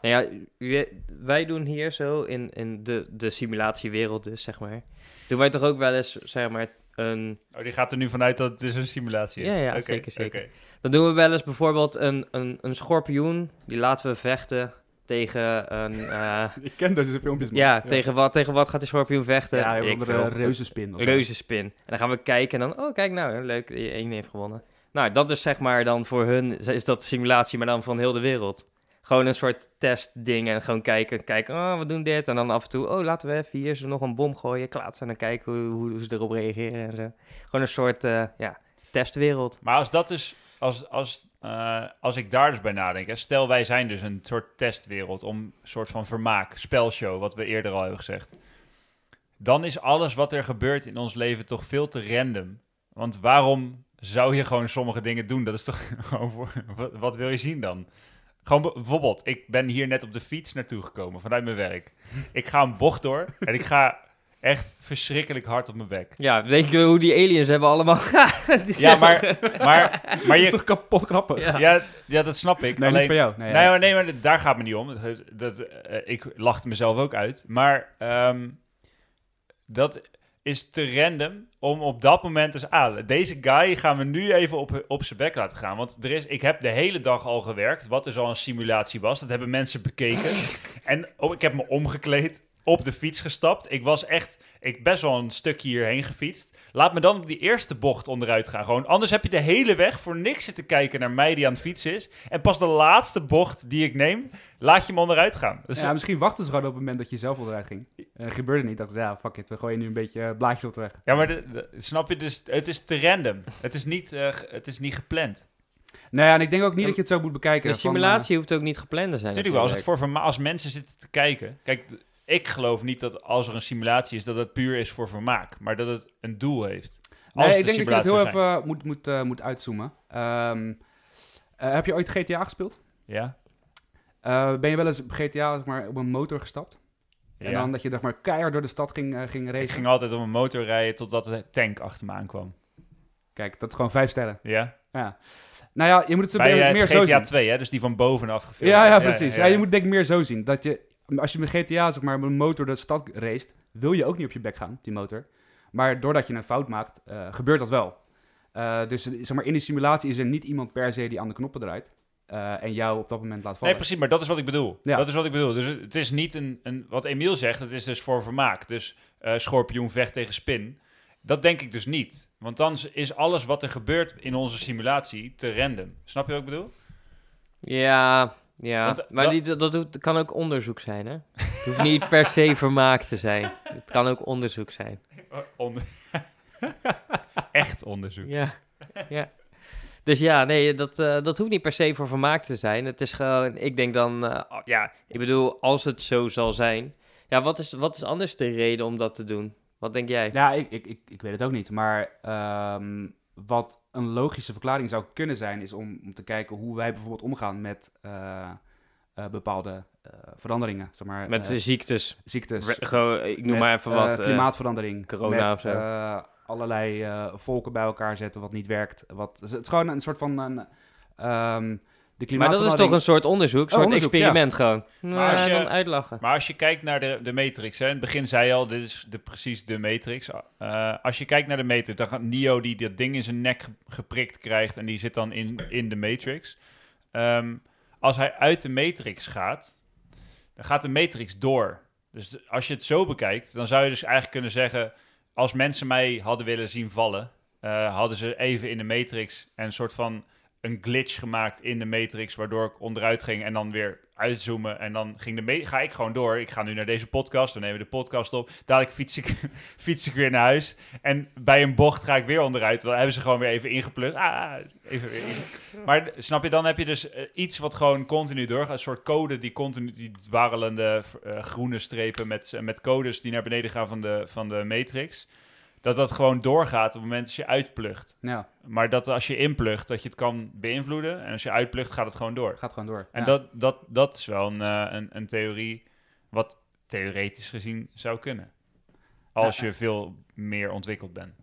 nou ja, wij doen hier zo in, in de, de simulatiewereld, dus zeg maar. Doen wij toch ook wel eens, zeg maar, een. Oh, die gaat er nu vanuit dat het is een simulatie is. Ja, ja, zeker, zeker. oké. Dan doen we wel eens bijvoorbeeld een, een, een schorpioen. Die laten we vechten tegen een. eh, Ik ken deze filmpjes, ja, Tegen, wat, tegen wat gaat die schorpioen vechten? Ja, onder een reuzenspin. of reuzenspin. En dan gaan we kijken en dan, oh kijk nou, leuk, één heeft gewonnen. Nou, dat is zeg maar dan voor hun, is dat simulatie, maar dan van heel de wereld. Gewoon een soort testding en gewoon kijken, kijken, oh, we doen dit. En dan af en toe, oh, laten we even hier zo nog een bom gooien, klaatsen en dan kijken hoe, hoe, ze erop reageren en zo. Gewoon een soort, eh, ja, testwereld. Maar als dat dus, als, als, eh, als ik daar dus bij nadenk, hè, stel wij zijn dus een soort testwereld om een soort van vermaak, spelshow, wat we eerder al hebben gezegd. Dan is alles wat er gebeurt in ons leven toch veel te random. Want waarom zou je gewoon sommige dingen doen? Dat is toch wat wil je zien dan? Gewoon bijvoorbeeld, ik ben hier net op de fiets naartoe gekomen vanuit mijn werk. Ik ga een bocht door en ik ga echt verschrikkelijk hard op mijn bek. Ja, weet je hoe die aliens hebben allemaal... Die Ja, maar, maar, maar Dat is je, toch kapot grappig? Ja. ja, ja, dat snap ik. Nee, Alleen, niet voor jou. Nee, Nee, maar, nee, maar daar gaat me niet om. Dat, dat, eh, ik lachte mezelf ook uit. Maar ehm, dat is te random om op dat moment dus... Ah, deze guy gaan we nu even op, op zijn bek laten gaan. Want er is, ik heb de hele dag al gewerkt, wat dus al een simulatie was. Dat hebben mensen bekeken. en oh, ik heb me omgekleed, op de fiets gestapt. Ik was echt... Ik best wel een stukje hierheen gefietst. Laat me dan op die eerste bocht onderuit gaan. Gewoon, anders heb je de hele weg voor niks zitten kijken naar mij die aan het fietsen is. En pas de laatste bocht die ik neem, laat je me onderuit gaan. Dus, ja, misschien wachten ze gewoon op het moment dat je zelf onderuit ging. Dat gebeurde niet. Dacht ja, fuck it, we gooien nu een beetje eh, blaadjes op de weg. ja, maar de- de- snap je? Dus, het is te random. Het is niet, eh, het is niet gepland. Nou ja, en ik denk ook niet Ja, dat je het zo moet bekijken. De van, simulatie hoeft ook niet gepland te zijn. Natuurlijk wel, als, het voor als mensen zitten te kijken. Kijk, ik geloof niet dat als er een simulatie is, dat het puur is voor vermaak. Maar dat het een doel heeft. Als nee, ik denk dat je het heel even moet, moet, eh, moet uitzoomen. Ehm, eh, heb je ooit GTA gespeeld? Ja? Eh, ben je wel eens op GTA zeg maar, op een motor gestapt? En Ja. dan dat je zeg maar, keihard door de stad ging, ging racen? Ik ging altijd op een motor rijden totdat de tank achter me aankwam. Kijk, dat is gewoon vijf sterren. Ja? Ja. Nou ja, je moet het zo Bij meer zo GTA zien. 2, hè? Dus die van bovenaf gefilmd. Ja, ja, precies. Ja, je moet denk ik meer zo zien. Dat je, als je met GTA zeg maar, met een motor de stad race, wil je ook niet op je bek gaan, die motor. Maar doordat je een fout maakt, eh, gebeurt dat wel. Eh, dus zeg maar, in die simulatie is er niet iemand per se die aan de knoppen draait. eh, en jou op dat moment laat Nee, vallen. precies, maar dat is wat ik bedoel. Ja. Dat is wat ik bedoel. Dus het- is niet een, een... Wat Emiel zegt, het is dus voor vermaak. Dus eh, schorpioen vecht tegen spin. Dat denk ik dus niet. Want dan is alles wat er gebeurt in onze simulatie te random. Snap je wat ik bedoel? Ja, ja. Want, eh, maar dat- die, dat, dat doet- kan ook onderzoek zijn, hè? Het hoeft niet per se vermaak te zijn. Het kan ook onderzoek zijn. Onder- Echt onderzoek. Ja, ja. Dus ja, nee, dat, eh, dat hoeft niet per se voor vermaak te zijn. Het is gewoon, ik denk dan, eh, oh, ja, ik bedoel, als het zo zal zijn. Ja, wat is, wat is anders de reden om dat te doen? Wat denk jij? Ja, ik, ik, ik, ik weet het ook niet. Maar ehm, wat een logische verklaring zou kunnen zijn, is om, om te kijken hoe wij bijvoorbeeld omgaan met eh, eh, bepaalde eh, veranderingen. Zeg maar, Met ziektes. ziektes. Re- ik noem met, maar even wat. klimaatverandering. corona met, of zo. allerlei volken bij elkaar zetten wat niet werkt. Wat, het is gewoon een soort van... Een, ehm, de maar dat is toch een soort onderzoek, een soort onderzoek, ja. experiment gewoon. Maar als Nou, je- dan uitlachen. Maar als je kijkt naar de, de Matrix, hè, in het begin zei je al, dit is de, precies de Matrix. Eh, als je kijkt naar de Matrix, dan gaat Neo die dat ding in zijn nek ge- geprikt krijgt en die zit dan in, in de Matrix. Ehm, als hij uit de Matrix gaat, dan gaat de Matrix door. Dus als je het zo bekijkt, dan zou je dus eigenlijk kunnen zeggen, als mensen mij hadden willen zien vallen, eh, hadden ze even in de Matrix een soort van een glitch gemaakt in de Matrix, waardoor ik onderuit ging en dan weer uitzoomen. En dan ging de ga ik gewoon door. Ik ga nu naar deze podcast. We nemen de podcast op. Dadelijk fiets ik, fiets ik weer naar huis. En bij een bocht ga ik weer onderuit. Dan hebben ze gewoon weer even ingeplukt. Ah, even weer in. Maar snap je, dan heb je dus eh, iets wat gewoon continu doorgaat. Een soort code die continu, die dwarrelende eh, groene strepen met, met codes die naar beneden gaan van de, van de matrix. Dat dat gewoon doorgaat op het moment dat je uitplugt. Ja, Maar dat als je inplugt, dat je het kan beïnvloeden. En als je uitplugt, gaat het gewoon door. gaat gewoon door. En Ja. dat, dat, dat is wel een, eh, een, een theorie wat theoretisch gezien zou kunnen. Als Ja. je veel meer ontwikkeld bent.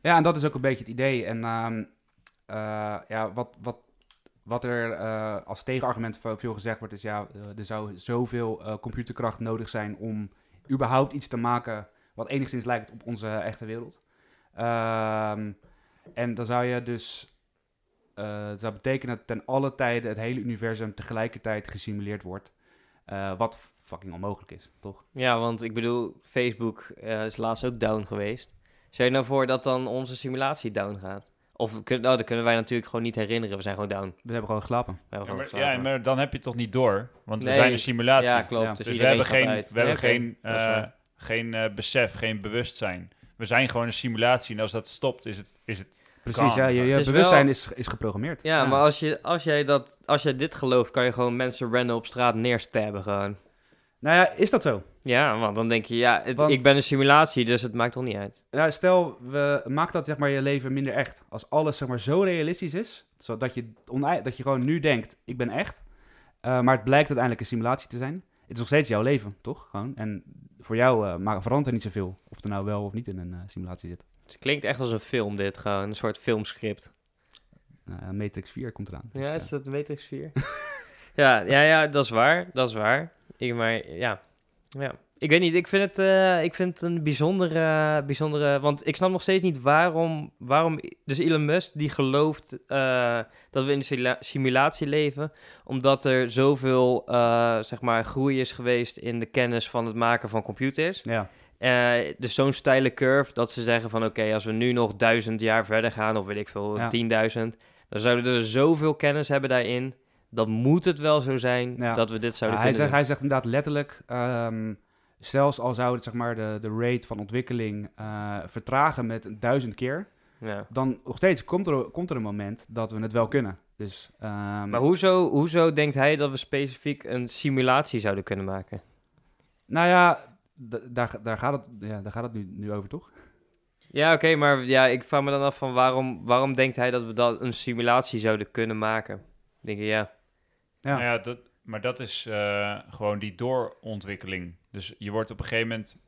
Ja, en dat is ook een beetje het idee. En ehm, eh, ja, wat, wat, wat er eh, als tegenargument ve- veel gezegd wordt, is ja, er zou zoveel computerkracht nodig zijn om überhaupt iets te maken wat enigszins lijkt op onze echte wereld. Ehm, en dan zou je dus, eh, dat zou betekenen dat ten alle tijden het hele universum tegelijkertijd gesimuleerd wordt. Eh, wat fucking onmogelijk is, toch? Ja, want ik bedoel, Facebook eh, is laatst ook down geweest. Stel je nou voor dat dan onze simulatie down gaat? Of kun, nou, dat kunnen wij natuurlijk gewoon niet herinneren. We zijn gewoon down. We hebben gewoon geslapen. hebben Ja gewoon maar, geslapen. ja, maar dan heb je het toch niet door? Want we zijn een simulatie. Ja, klopt. Ja. Dus, Dus we hebben geen, uit. we hebben geen, geen eh, besef, geen bewustzijn. We zijn gewoon een simulatie. En als dat stopt, is het, is het Precies, ja, je, je Het is bewustzijn wel- is, is geprogrammeerd. Ja, maar als, je, als, jij dat, als jij dit gelooft, kan je gewoon mensen random op straat neerstabben gewoon. Nou ja, is dat zo? Ja, want dan denk je, ja, het- Want- ik ben een simulatie, dus het maakt toch niet uit. Ja, stel, we maak dat zeg maar, je leven minder echt. Als alles zeg maar, zo realistisch is, zodat je, dat je gewoon nu denkt, ik ben echt. eh, maar het blijkt uiteindelijk een simulatie te zijn. Het is nog steeds jouw leven, toch? Gewoon. En voor jou eh, maar verandert er niet zoveel. Of er nou wel of niet in een eh, simulatie zit. Het klinkt echt als een film dit, gewoon een soort filmscript. Eh, Matrix 4 komt eraan. Dus, Ja, eh, is dat Matrix 4? ja, ja, ja, dat is waar. Dat is waar. Ik, maar ja, ja. Ik weet niet, ik vind het, eh, ik vind het een bijzondere, bijzondere... Want ik snap nog steeds niet waarom... waarom dus Elon Musk die gelooft eh, dat we in een simulatie leven... omdat er zoveel, eh, zeg maar, groei is geweest in de kennis van het maken van computers. ja. Eh, dus zo'n steile curve dat ze zeggen van... oké, als we nu nog duizend jaar verder gaan... of weet ik veel, Ja. 10.000... dan zouden we er zoveel kennis hebben daarin... dan moet het wel zo zijn Ja. dat we dit zouden Ja, hij, kunnen zegt, doen. hij zegt inderdaad letterlijk, ehm, zelfs al zou het zeg maar, de, de rate van ontwikkeling eh, vertragen met duizend keer, Ja. dan nog steeds komt er, komt er een moment dat we het wel kunnen. Dus, ehm, Maar hoezo, hoezo denkt hij dat we specifiek een simulatie zouden kunnen maken? Nou ja, daar, daar gaat het, ja, daar gaat het nu, nu over, toch? Ja, oké, maar ja, ik vraag me dan af van waarom, waarom denkt hij dat we dat een simulatie zouden kunnen maken? Ik denk, ja, Ja. Nou ja, dat, maar dat is eh, gewoon die doorontwikkeling. Dus je wordt op een gegeven moment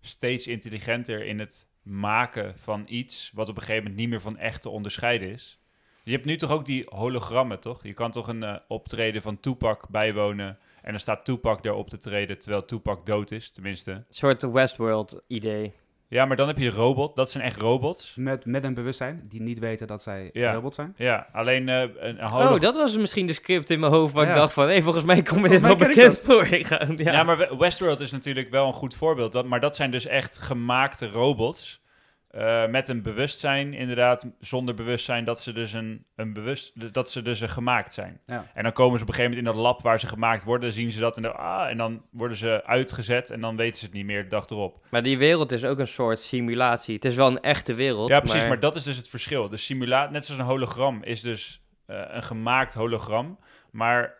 steeds intelligenter in het maken van iets... wat op een gegeven moment niet meer van echt te onderscheiden is. Je hebt nu toch ook die hologrammen, toch? Je kan toch een eh, optreden van Tupac bijwonen... en dan staat Tupac daar op te treden terwijl Tupac dood is, tenminste. een soort Westworld idee. Ja, maar dan heb je robot. Dat zijn echt robots. Met, met een bewustzijn, die niet weten dat zij Ja. robot zijn. Ja, alleen eh, een, Oh, dat was misschien de script in mijn hoofd waar ik dacht van... hé, volgens mij komt dit wel bekend voor. Ja. Ja. maar We- Westworld is natuurlijk wel een goed voorbeeld. Dat, maar dat zijn dus echt gemaakte robots. Eh, met een bewustzijn, inderdaad, zonder bewustzijn dat ze dus een, een bewust, dat ze dus een gemaakt zijn. Ja. En dan komen ze op een gegeven moment in dat lab waar ze gemaakt worden, zien ze dat en, dan, ah, en dan worden ze uitgezet en dan weten ze het niet meer de dag erop. Maar die wereld is ook een soort simulatie. Het is wel een echte wereld. Ja, precies, maar... dat is dus het verschil. De simulaat, net zoals een hologram, is dus eh, een gemaakt hologram. Maar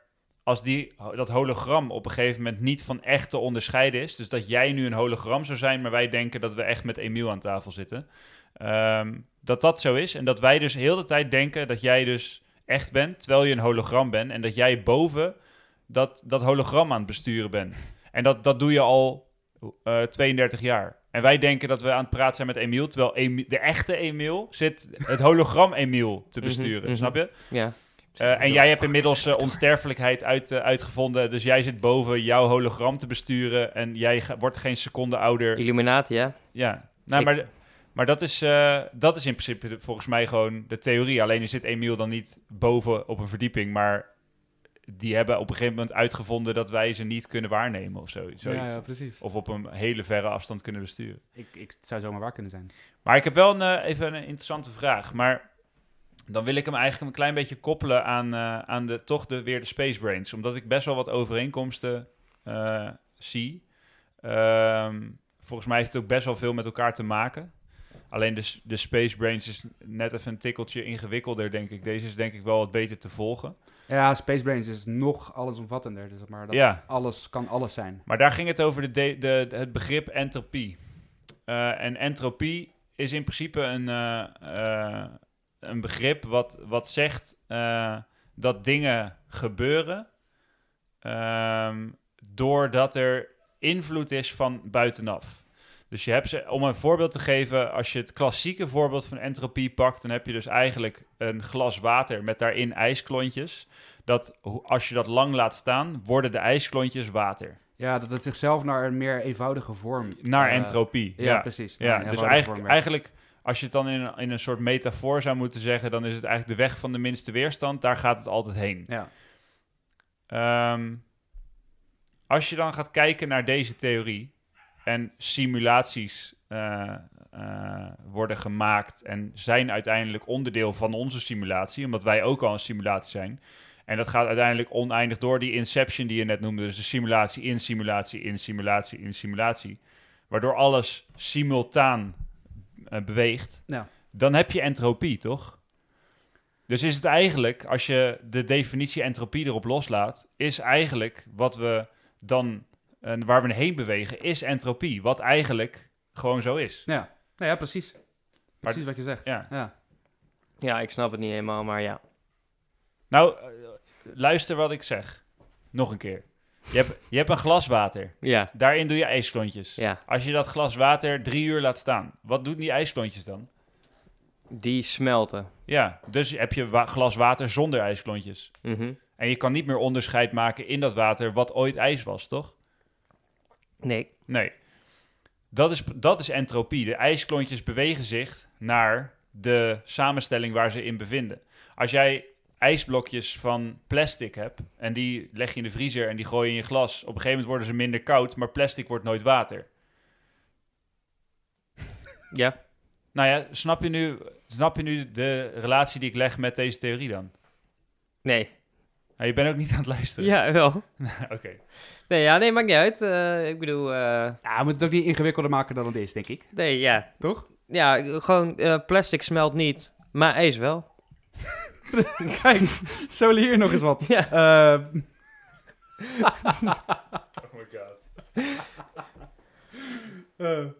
als die, dat hologram op een gegeven moment niet van echt te onderscheiden is, dus dat jij nu een hologram zou zijn, maar wij denken dat we echt met Emiel aan tafel zitten, ehm, dat dat zo is. En dat wij dus heel de tijd denken dat jij dus echt bent, terwijl je een hologram bent, en dat jij boven dat, dat hologram aan het besturen bent. En dat, dat doe je al eh 32 jaar. En wij denken dat we aan het praten zijn met Emiel, terwijl de echte Emiel zit het hologram Emiel te Mhm, besturen, mhm. snap je? Ja. Eh, en jij hebt inmiddels eh, onsterfelijkheid uit, eh, uitgevonden, dus jij zit boven jouw hologram te besturen en jij wordt geen seconde ouder. Illuminati, ja. Ja, nou, Ik- maar, maar dat, is, eh, dat is in principe de- volgens mij gewoon de theorie. Alleen zit Emiel dan niet boven op een verdieping, maar die hebben op een gegeven moment uitgevonden dat wij ze niet kunnen waarnemen of zo, zoiets. Ja, ja, precies. Of op een hele verre afstand kunnen besturen. Ik, ik, het zou zomaar waar kunnen zijn. Maar ik heb wel een, even een interessante vraag. Maar dan wil ik hem eigenlijk een klein beetje koppelen aan, eh, aan de, toch de, weer de Space Brains. Omdat ik best wel wat overeenkomsten eh, zie. Ehm, volgens mij heeft het ook best wel veel met elkaar te maken. Alleen de, de Space Brains is net even een tikkeltje ingewikkelder, denk ik. Deze is denk ik wel wat beter te volgen. Ja, Space Brains is nog allesomvattender. Dus zeg maar dat Ja, alles kan alles zijn. maar daar ging het over de, de, de- het begrip entropie. Eh, en entropie is in principe een, een begrip wat, wat zegt eh, dat dingen gebeuren ehm, doordat er invloed is van buitenaf. Dus je hebt ze, om een voorbeeld te geven, als je het klassieke voorbeeld van entropie pakt, dan heb je dus eigenlijk een glas water met daarin ijsklontjes. Dat als je dat lang laat staan, worden de ijsklontjes water. Ja, dat het zichzelf naar een meer eenvoudige vorm... Naar eh, entropie. Ja, Ja, precies. ja dus eigenlijk, eigenlijk, als je het dan in een, in een soort metafoor zou moeten zeggen, dan is het eigenlijk de weg van de minste weerstand. Daar gaat het altijd heen. Ja. Ehm, als je dan gaat kijken naar deze theorie en simulaties eh, eh, worden gemaakt en zijn uiteindelijk onderdeel van onze simulatie, omdat wij ook al een simulatie zijn. En dat gaat uiteindelijk oneindig door die inception die je net noemde, dus de simulatie in simulatie in simulatie in simulatie, waardoor alles simultaan eh, beweegt. Ja. Dan heb je entropie, toch? Dus is het eigenlijk, als je de definitie entropie erop loslaat, is eigenlijk wat we dan, eh, waar we heen bewegen, is entropie. Wat eigenlijk gewoon zo is. Ja. Nou ja, precies. Precies wat je zegt. Ja. Ja. Ja, ik snap het niet helemaal, maar ja. Nou, eh, luister wat ik zeg. Nog een keer. Je hebt, je hebt een glas water. Ja, Daarin doe je ijsklontjes. ja. Als je dat glas water drie uur laat staan, wat doen die ijsklontjes dan? Die smelten. Ja, dus heb je wa- glas water zonder ijsklontjes. Mhm. En je kan niet meer onderscheid maken in dat water wat ooit ijs was, toch? Nee. Nee. Dat is, dat is entropie. De ijsklontjes bewegen zich naar de samenstelling waar ze in bevinden. Als jij ijsblokjes van plastic hebt en die leg je in de vriezer en die gooi je in je glas, op een gegeven moment worden ze minder koud, maar plastic wordt nooit water. Ja. Nou ja, snap je nu, snap je nu de relatie die ik leg met deze theorie dan? Nee. Nou, je bent ook niet aan het luisteren. Ja, wel. Oké. Nee, ja, nee, maakt niet uit. Eh, ik bedoel, eh, Ja, we moeten het ook niet ingewikkelder maken dan het is, denk ik. nee, ja. Toch? Ja, gewoon eh, plastic smelt niet, maar ijs wel. Kijk, zo leer je nog eens wat. Ja. Eh, Oh my god.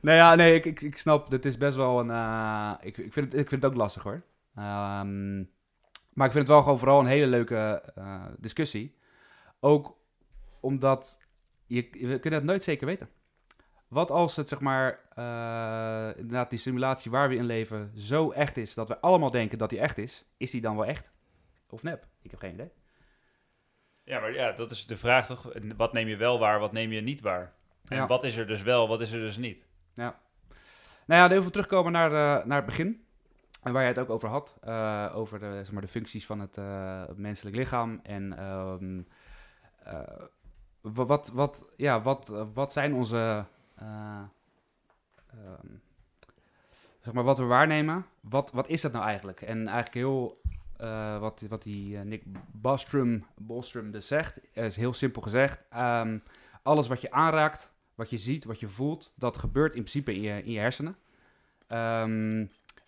nou ja, nee, ik, ik, ik snap, dit is best wel een... eh, ik, ik, vind het, ik vind het ook lastig, hoor. Ehm, maar ik vind het wel gewoon vooral een hele leuke eh, discussie. Ook omdat je, we kunnen het nooit zeker weten. Wat als het, zeg maar, eh, inderdaad die simulatie waar we in leven zo echt is, dat we allemaal denken dat die echt is, is die dan wel echt? Of nep? Ik heb geen idee. Ja, maar ja, dat is de vraag toch? Wat neem je wel waar, wat neem je niet waar? En Ja. wat is er dus wel, wat is er dus niet? Nou ja, even terugkomen naar, eh, naar het begin. En waar jij het ook over had. eh, over de, zeg maar, de functies van het, menselijk lichaam. En ehm, eh, wa- wat, wat, ja, wat, wat zijn onze... eh, ehm, zeg maar, wat we waarnemen. Wat, wat is dat nou eigenlijk? En eigenlijk heel... eh, wat, wat die eh, Nick Bostrom, Bostrom dus zegt, is heel simpel gezegd. Ehm, alles wat je aanraakt, wat je ziet, wat je voelt, dat gebeurt in principe in je, in je hersenen. Ehm,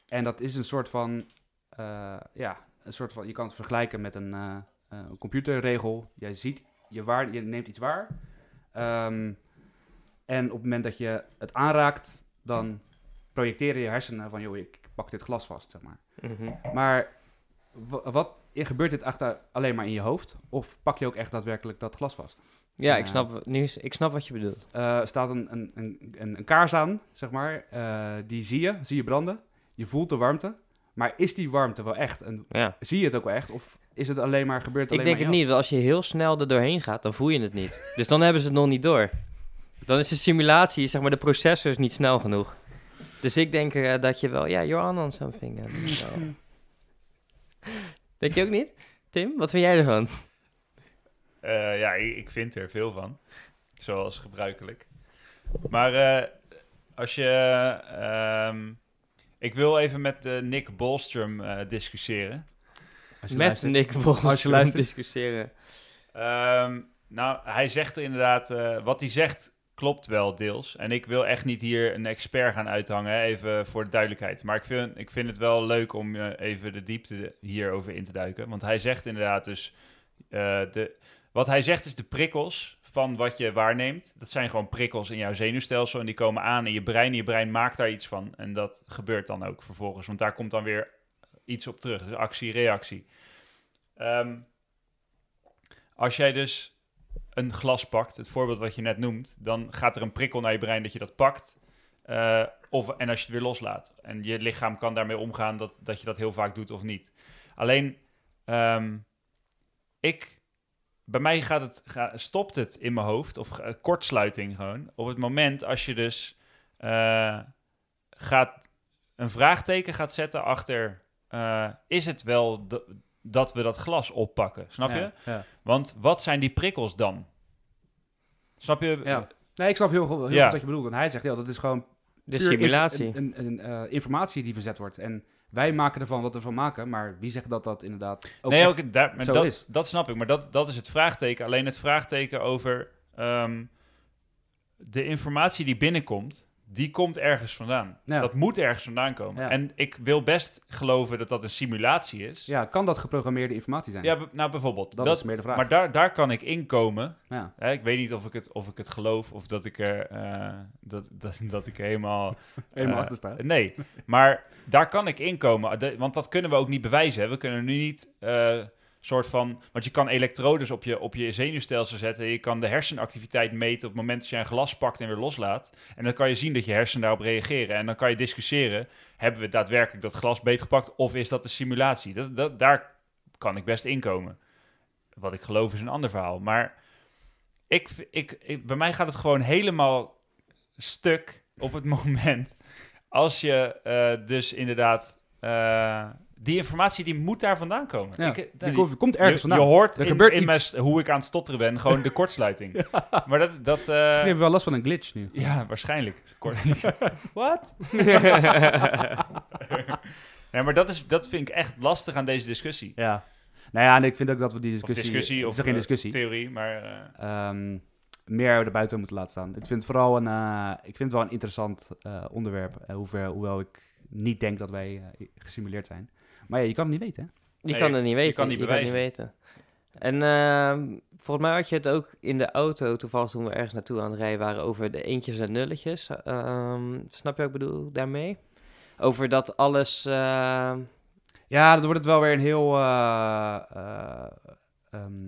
en dat is een soort van, ja, een soort van, je kan het vergelijken met een, computerregel. Jij ziet, je, waar, je neemt iets waar. En op het moment dat je het aanraakt, dan projecteren je hersenen van, joh, ik pak dit glas vast, zeg maar. Mhm. Maar wa- wat, gebeurt dit achter alleen maar in je hoofd? Of pak je ook echt daadwerkelijk dat glas vast? Ja, ik Ja. snap, nu, ik snap wat je bedoelt. eh staat een, een, een, een, kaars aan, zeg maar. Eh, die zie je, zie je branden. Je voelt de warmte. Maar is die warmte wel echt? En Ja. zie je het ook wel echt? Of is het alleen maar gebeurt het Ik denk alleen het maar niet, want als je heel snel er doorheen gaat, dan voel je het niet. Dus dan hebben ze het nog niet door. Dan is de simulatie, zeg maar, de processor is niet snel genoeg. Dus ik denk eh, dat je wel, ja, you're on on something. wel- denk je ook niet? Tim, wat vind jij ervan? Eh, ja, ik, ik vind er veel van. Zoals gebruikelijk. Maar eh, als je... ehm, Ik wil even met eh, Nick Bolstrom eh, discussiëren. Als je Met luistert. Nick Bos Als je luistert. discussiëren. Ehm, nou, hij zegt er inderdaad, eh, wat hij zegt klopt wel deels. En ik wil echt niet hier een expert gaan uithangen, even voor de duidelijkheid. Maar ik vind, ik vind het wel leuk om eh, even de diepte hierover in te duiken. Want hij zegt inderdaad dus, eh, de, wat hij zegt is de prikkels van wat je waarneemt. Dat zijn gewoon prikkels in jouw zenuwstelsel en die komen aan in je brein. En je brein maakt daar iets van. En dat gebeurt dan ook vervolgens, want daar komt dan weer iets op terug. Dus actie, reactie. Ehm, als jij dus een glas pakt, het voorbeeld wat je net noemt, dan gaat er een prikkel naar je brein dat je dat pakt. Eh, of, en als je het weer loslaat. En je lichaam kan daarmee omgaan dat, dat je dat heel vaak doet of niet. Alleen, ehm, ik, bij mij gaat het, ga, stopt het in mijn hoofd, of eh, kortsluiting gewoon, op het moment als je dus eh, gaat, een vraagteken gaat zetten achter, is het wel dat we dat glas oppakken? Snap je? Ja. Want wat zijn die prikkels dan? Snap je? Ja. Nee, ik snap heel, goed- heel Ja. goed wat je bedoelt. En hij zegt, ja, dat is gewoon De simulatie. Een, een, een, eh, informatie die verzet wordt. En wij maken ervan wat we ervan maken, maar wie zegt dat dat inderdaad ook nee, ook, daar, maar zo dat, is. dat snap ik. Maar dat, dat is het vraagteken. Alleen het vraagteken over ehm, de informatie die binnenkomt, die komt ergens vandaan. Ja. Dat moet ergens vandaan komen. Ja. En ik wil best geloven dat dat een simulatie is. Ja, kan dat geprogrammeerde informatie zijn? Ja, nou bijvoorbeeld. dat, Dat, is meer de vraag. maar daar, daar kan ik inkomen. ja. Ik weet niet of ik het, of ik het geloof of dat ik er, eh, dat, dat, dat ik helemaal Helemaal Eh, achter staan. Nee, maar daar kan ik inkomen. Want dat kunnen we ook niet bewijzen. Hè. We kunnen nu niet eh soort van... Want je kan elektrodes op je, op je zenuwstelsel zetten. Je kan de hersenactiviteit meten op het moment dat je een glas pakt en weer loslaat. En dan kan je zien dat je hersenen daarop reageren. En dan kan je discussiëren. Hebben we daadwerkelijk dat glas beetgepakt of is dat een simulatie? Dat, dat, daar kan ik best inkomen. Wat ik geloof is een ander verhaal. Maar ik, ik, bij mij gaat het gewoon helemaal stuk op het moment als je eh, dus inderdaad eh, die informatie die moet daar vandaan komen. Ja, Ik, eh, die komt, komt ergens vandaan. je hoort Er in, gebeurt in iets. mijn st- hoe ik aan het stotteren ben, gewoon de kortsluiting. Maar dat, dat hebben we wel last van een glitch nu. ja, waarschijnlijk. Wat? ja, maar dat, is, dat vind ik echt lastig aan deze discussie. Ja. Nou ja, en ik vind ook dat we die Of discussie... discussie, het of is toch geen eh, discussie. theorie, maar... eh, ehm, meer erbuiten moeten laten staan. Ik vind het vooral een, eh, ik vind het wel een interessant onderwerp. hoewel ik niet denk dat wij gesimuleerd zijn. Maar ja, je kan het niet weten. Hè? Je Nee, kan het niet weten. kan niet je kan het niet weten. En ehm, volgens mij had je het ook in de auto, toevallig toen we ergens naartoe aan het rijden waren, over de eentjes en nulletjes. Ehm, snap je wat ik bedoel daarmee? Over dat alles... ehm, Ja, dan wordt het wel weer een heel, eh, eh, ehm,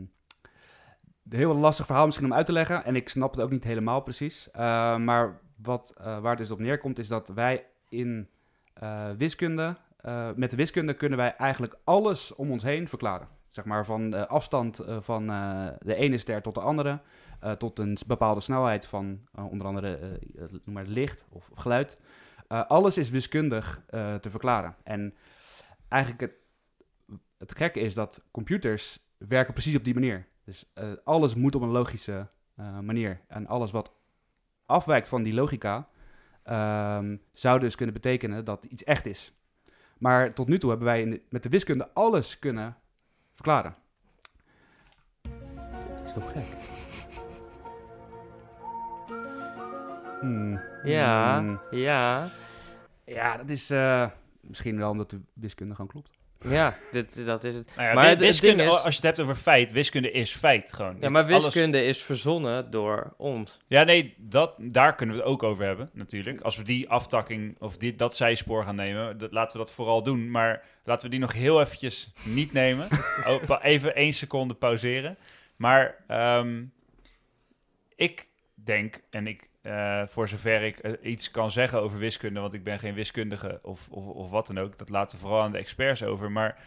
een heel lastig verhaal misschien om uit te leggen. En ik snap het ook niet helemaal precies. Eh, maar wat, eh, waar het dus op neerkomt is dat wij in eh, wiskunde, eh, met de wiskunde kunnen wij eigenlijk alles om ons heen verklaren. Zeg maar van de afstand eh, van eh, de ene ster tot de andere, eh, tot een bepaalde snelheid van eh, onder andere eh, eh, noem maar licht of geluid. Eh, alles is wiskundig eh, te verklaren. En eigenlijk het, het gekke is dat computers werken precies op die manier. Dus eh, alles moet op een logische eh, manier. En alles wat afwijkt van die logica, ehm, zou dus kunnen betekenen dat iets echt is. Maar tot nu toe hebben wij de- met de wiskunde alles kunnen verklaren. Dat is toch gek? Hmm. ja, Hmm. ja, Ja, dat is eh, misschien wel omdat de wiskunde gewoon klopt. Ja, dit, dat is het. nou ja, Maar het- wiskunde, is- als je het hebt over feit, wiskunde is feit gewoon. Ja, maar Alles- wiskunde is verzonnen door ons. Ja, nee, dat, daar kunnen we het ook over hebben, natuurlijk. Als we die aftakking of die, dat zijspoor gaan nemen, dat, laten we dat vooral doen. Maar laten we die nog heel eventjes niet nemen. Oh, even één seconde pauzeren. Maar ehm, ik denk, en ik, eh, voor zover ik eh, iets kan zeggen over wiskunde, want ik ben geen wiskundige of, of, of wat dan ook, dat laten we vooral aan de experts over. Maar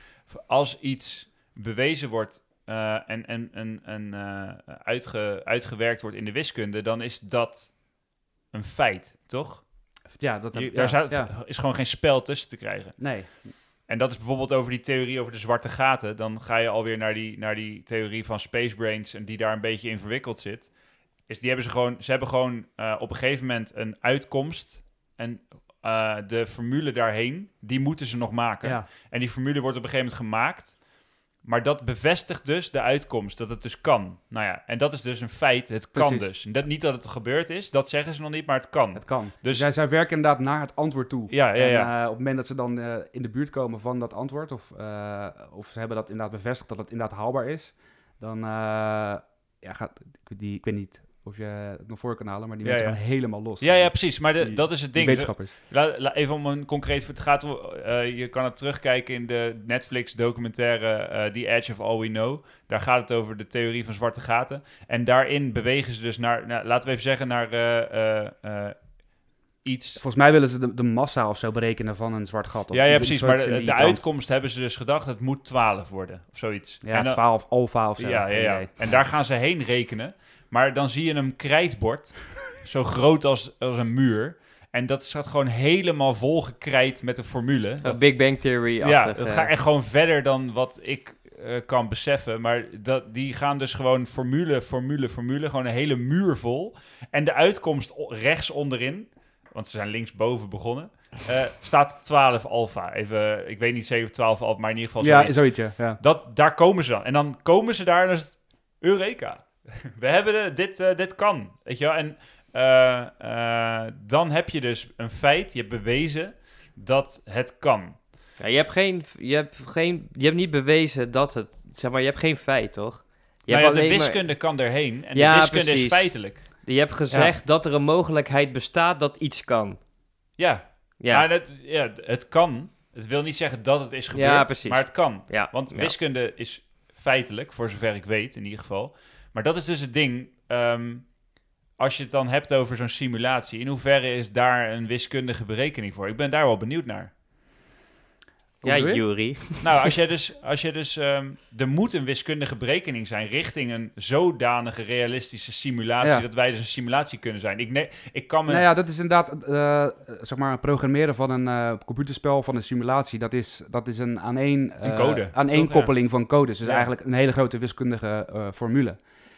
als iets bewezen wordt eh, en, en, en, en uitge, uitgewerkt wordt in de wiskunde, dan is dat een feit, toch? Ja, dat Je- daar ja, zou- ja. is gewoon geen spel tussen te krijgen. Nee, En dat is bijvoorbeeld over die theorie over de zwarte gaten. Dan ga je alweer naar die, naar die theorie van Space Brains en die daar een beetje in verwikkeld zit. Is die hebben ze gewoon, ze hebben gewoon eh, op een gegeven moment een uitkomst. En eh, de formule daarheen, die moeten ze nog maken. Ja. En die formule wordt op een gegeven moment gemaakt. Maar dat bevestigt dus de uitkomst, dat het dus kan. Nou ja, en dat is dus een feit, het kan dus. Dat, niet dat het gebeurd is, dat zeggen ze nog niet, maar het kan. Het kan. Dus- Dus zij, zij werken inderdaad naar het antwoord toe. Ja, ja, En, ja. eh, op het moment dat ze dan in de buurt komen van dat antwoord, of, of ze hebben dat inderdaad bevestigd dat het inderdaad haalbaar is, dan ja, gaat die, ik weet niet of je het nog voor kan halen, maar die mensen gaan helemaal los. Ja, ja, precies. Maar de, Die- dat is het ding. wetenschappers. La, la- even om een concreet... Het gaat, om, eh, je kan het terugkijken in de Netflix-documentaire eh The Edge of All We Know. Daar gaat het over de theorie van zwarte gaten. En daarin bewegen ze dus naar... nou, laten we even zeggen naar eh, iets... Volgens mij willen ze de, de massa of zo berekenen van een zwart gat. Of Ja, precies. Maar de, uitkomst hebben ze dus gedacht... het moet 12 worden, of zoiets. Ja, En dan- 12 alfa of zo. Ja, ja. En daar gaan ze heen rekenen. Maar dan zie je een krijtbord, zo groot als, als een muur. En dat staat gewoon helemaal vol gekrijt met een formule. Een Dat- Big Bang Theory. ja, dat gaat echt gewoon verder dan wat ik eh, kan beseffen. Maar dat, die gaan dus gewoon formule, formule, formule. Gewoon een hele muur vol. En de uitkomst rechts onderin, want ze zijn linksboven begonnen, eh, staat 12 alfa. Even, ik weet niet zeker of 12 alfa, maar in ieder geval Ja, zoiets. ja. Dat, daar komen ze dan. En dan komen ze daar en dan is het Eureka. We hebben de, dit, eh, dit kan. Weet je wel? En eh, eh, dan heb je dus een feit, je hebt bewezen dat het kan. Ja, je, hebt geen, je, hebt geen, je hebt niet bewezen dat het... Zeg maar, je hebt geen feit, toch? Je Nou hebt ja, de maar- wiskunde kan erheen en Ja, de wiskunde precies. is feitelijk. Je hebt gezegd dat er een mogelijkheid bestaat dat iets kan. Ja, Ja, Maar het, ja, het kan. Het wil niet zeggen dat het is gebeurd, maar het kan. Want wiskunde is feitelijk, voor zover ik weet in ieder geval. Maar dat is dus het ding. ehm, als je het dan hebt over zo'n simulatie, in hoeverre is daar een wiskundige berekening voor? Ik ben daar wel benieuwd naar. Hoe Ja? Jury. Nou, als je dus, als je dus ehm, er moet een wiskundige berekening zijn richting een zodanige realistische simulatie, Ja. dat wij dus een simulatie kunnen zijn. Ik, ne- ik kan me. Nou ja, dat is inderdaad, eh, zeg maar, programmeren van een eh, computerspel, van een simulatie. Dat is, dat is een aaneen, eh, Een code, aaneenkoppeling van codes. Dus Ja. eigenlijk een hele grote wiskundige eh, formule.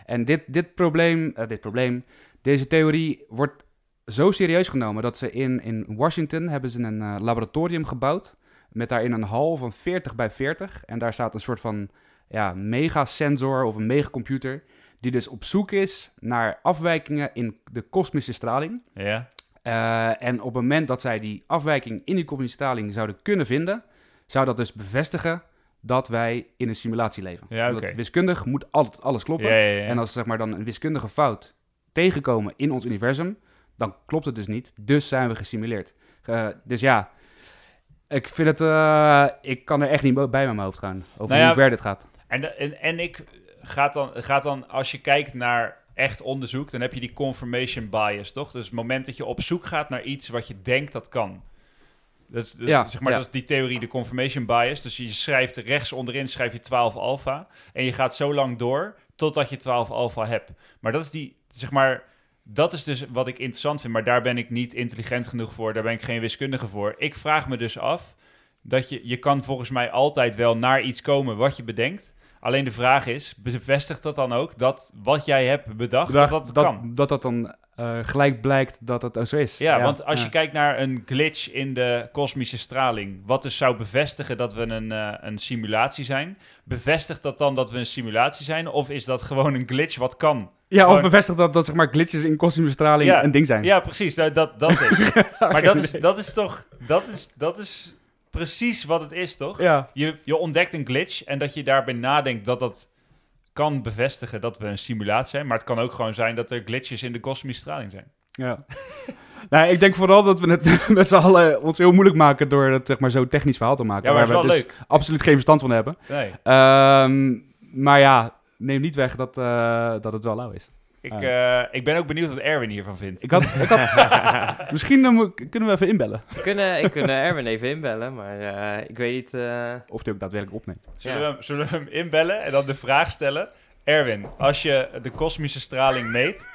En dit, dit probleem, eh, dit probleem, deze theorie wordt zo serieus genomen dat ze in, in Washington hebben ze een eh, laboratorium gebouwd. Met daarin een hal van 40 bij 40. En daar staat een soort van ja, megasensor of een megacomputer. Die dus op zoek is naar afwijkingen in de kosmische straling. Ja, Eh, en op het moment dat zij die afwijking in die kosmische straling zouden kunnen vinden, zou dat dus bevestigen dat wij in een simulatie leven. Ja, wiskundig moet altijd alles kloppen. ja, ja, ja. En als zeg maar dan een wiskundige fout tegenkomen in ons universum, dan klopt het dus niet. Dus zijn we gesimuleerd. Eh, dus ja, ik vind het, eh, ik kan er echt niet bij met mijn hoofd gaan over Nou hoe ver dit gaat. En, en, en ik gaat dan, gaat dan, als je kijkt naar echt onderzoek, dan heb je die confirmation bias, toch? Dus het moment dat je op zoek gaat naar iets wat je denkt dat kan. Dat is, Ja, zeg maar, ja. dat is die theorie, de confirmation bias. Dus je schrijft rechts onderin schrijf je 12 alfa. En je gaat zo lang door totdat je 12 alfa hebt. Maar dat is die, zeg maar, dat is dus wat ik interessant vind. Maar daar ben ik niet intelligent genoeg voor. Daar ben ik geen wiskundige voor. Ik vraag me dus af dat je, je kan volgens mij altijd wel naar iets komen wat je bedenkt. Alleen de vraag is, bevestigt dat dan ook dat wat jij hebt bedacht, dat dat, dat, kan? dat dat dan eh, gelijk blijkt dat het zo is. Ja, want als ja. je kijkt naar een glitch in de kosmische straling, wat dus zou bevestigen dat we een, eh, een simulatie zijn, bevestigt dat dan dat we een simulatie zijn? Of is dat gewoon een glitch wat kan? Ja, of bevestigt dat, dat zeg maar glitches in kosmische straling Ja, een ding zijn. Ja, precies, dat, dat, dat is. maar dat is, dat is toch, dat is, dat is precies wat het is, toch? Ja. Je, je ontdekt een glitch en dat je daarbij nadenkt dat dat kan bevestigen dat we een simulatie zijn. Maar het kan ook gewoon zijn dat er glitches in de kosmische straling zijn. ja. nou, ik denk vooral dat we het met z'n allen ons heel moeilijk maken door het zeg maar, zo technisch verhaal te maken. Ja, maar waar we dus leuk. absoluut geen verstand van hebben. Nee. Ehm, maar ja, neem niet weg dat, eh, dat het wel lauw is. Ik, Ah. eh, ik ben ook benieuwd wat Erwin hiervan vindt. Ik had, ik had, misschien moet- kunnen we even inbellen. We kunnen, ik kan Erwin even inbellen, maar eh, ik weet niet... eh, Of die ook daadwerkelijk opneemt. Zullen, Ja. we, hem, zullen we hem inbellen en dan de vraag stellen? Erwin, als je de kosmische straling meet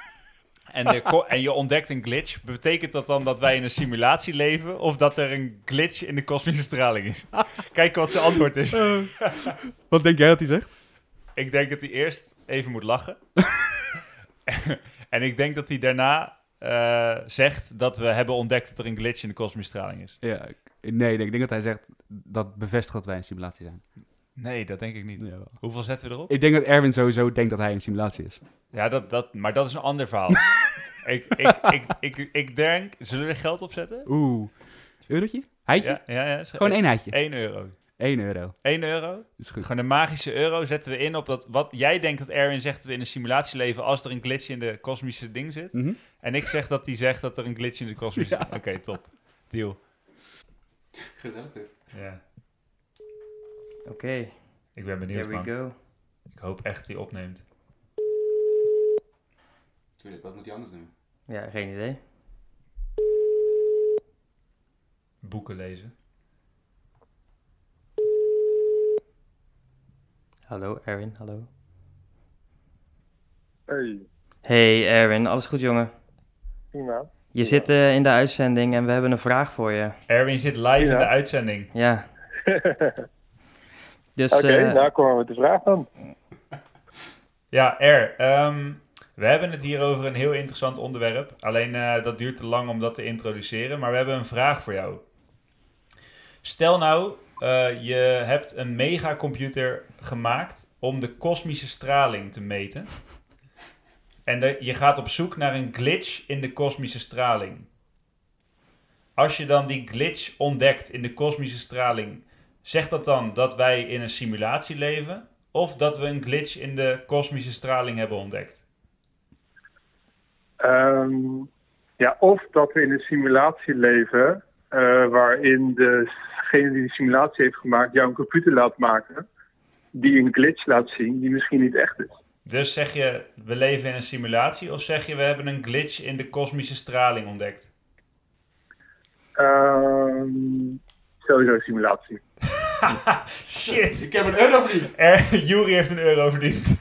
en, de en je ontdekt een glitch, betekent dat dan dat wij in een simulatie leven of dat er een glitch in de kosmische straling is? Kijk wat zijn antwoord is. Wat denk jij dat hij zegt? Ik denk dat hij eerst even moet lachen. en ik denk dat hij daarna eh, zegt dat we hebben ontdekt dat er een glitch in de kosmische straling is. Ja, nee, ik denk dat hij zegt dat bevestigt dat wij een simulatie zijn. Nee, dat denk ik niet. Ja. Hoeveel zetten we erop? Ik denk dat Erwin sowieso denkt dat hij een simulatie is. Ja, dat, dat, maar dat is een ander verhaal. ik, ik, ik, ik, ik denk, zullen we er geld op zetten? Oeh. Eurotje? Heitje? Ja, ja, ja. Gewoon één heitje. 1 euro. 1 euro. 1 euro. Is goed. Gewoon een magische euro zetten we in op dat... Wat jij denkt dat Erwin zegt dat we in een simulatie leven als er een glitch in de kosmische ding zit. Mhm. En ik zeg dat hij zegt dat er een glitch in de kosmische... Ja. Oké, top. Deal. Gezellig dit. Ja. Oké, Ik ben benieuwd, here we man. go. Ik hoop echt dat hij opneemt. Tuurlijk, wat moet hij anders doen? Ja, geen idee. Boeken lezen. Hallo Erwin, hallo. Hey, Hey Erwin, alles goed jongen? prima. Je zit eh, in de uitzending en we hebben een vraag voor je. Erwin zit live in de uitzending. Ja. Dus Oké, eh, nou komen we met de vraag dan. Ja, Er, ehm, we hebben het hier over een heel interessant onderwerp. Alleen eh, dat duurt te lang om dat te introduceren. Maar we hebben een vraag voor jou. Stel nou, eh, je hebt een megacomputer gemaakt om de kosmische straling te meten. En de- je gaat op zoek naar een glitch in de kosmische straling. Als je dan die glitch ontdekt in de kosmische straling, zegt dat dan dat wij in een simulatie leven? Of dat we een glitch in de kosmische straling hebben ontdekt? Ehm, ja, of dat we in een simulatie leven eh, waarin degene die de simulatie heeft gemaakt jou een computer laat maken die een glitch laat zien die misschien niet echt is. Dus zeg je, we leven in een simulatie, of zeg je, we hebben een glitch in de kosmische straling ontdekt? Ehm, sowieso simulatie. Shit! Ik heb een euro verdiend. Er, Jury heeft een euro verdiend.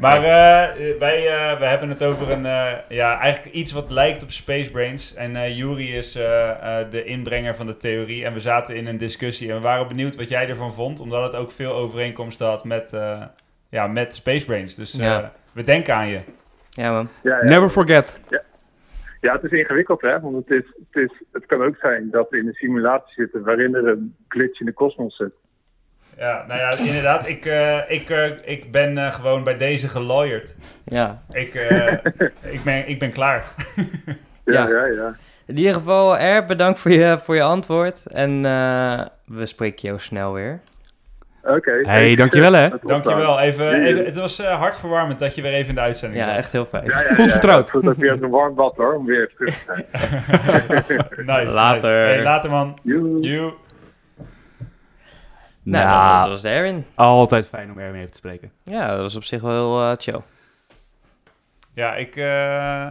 Maar eh, wij, eh, wij hebben het over een, eh, ja, eigenlijk iets wat lijkt op Space Brains. En eh Jury is eh, eh, de inbrenger van de theorie. En we zaten in een discussie en we waren benieuwd wat jij ervan vond. Omdat het ook veel overeenkomsten had met, eh, ja, met Space Brains. Dus eh, Ja. we denken aan je. Ja man. Ja, ja. Never forget. ja, het is ingewikkeld hè, want het, is, het, is, het kan ook zijn dat we in een simulatie zitten waarin er een glitch in de kosmos zit. Ja, nou ja, inderdaad. Ik, eh, ik, eh, ik ben eh, gewoon bij deze gelawyerd. Ja. Ik, eh, ik, ben, ik ben klaar. Ja. Ja, ja, ja. In ieder geval, Er, bedankt voor je, voor je antwoord. En eh, we spreken jou snel weer. Oké. Hey, dankjewel, hè. Dankjewel. Even, Ja, ja. even, het was eh, hartverwarmend dat je weer even in de uitzending Ja, zat. echt heel fijn. Ja, ja, Voelt ja, vertrouwd. Het voelt ook weer als een warm bad hoor, om weer terug te zijn. Nice, Later. nice. Hey, later man. Joe. Nou, Nou, dat was Erwin. altijd fijn om Erwin even te spreken. Ja, dat was op zich wel heel eh, chill. Ja, ik, eh,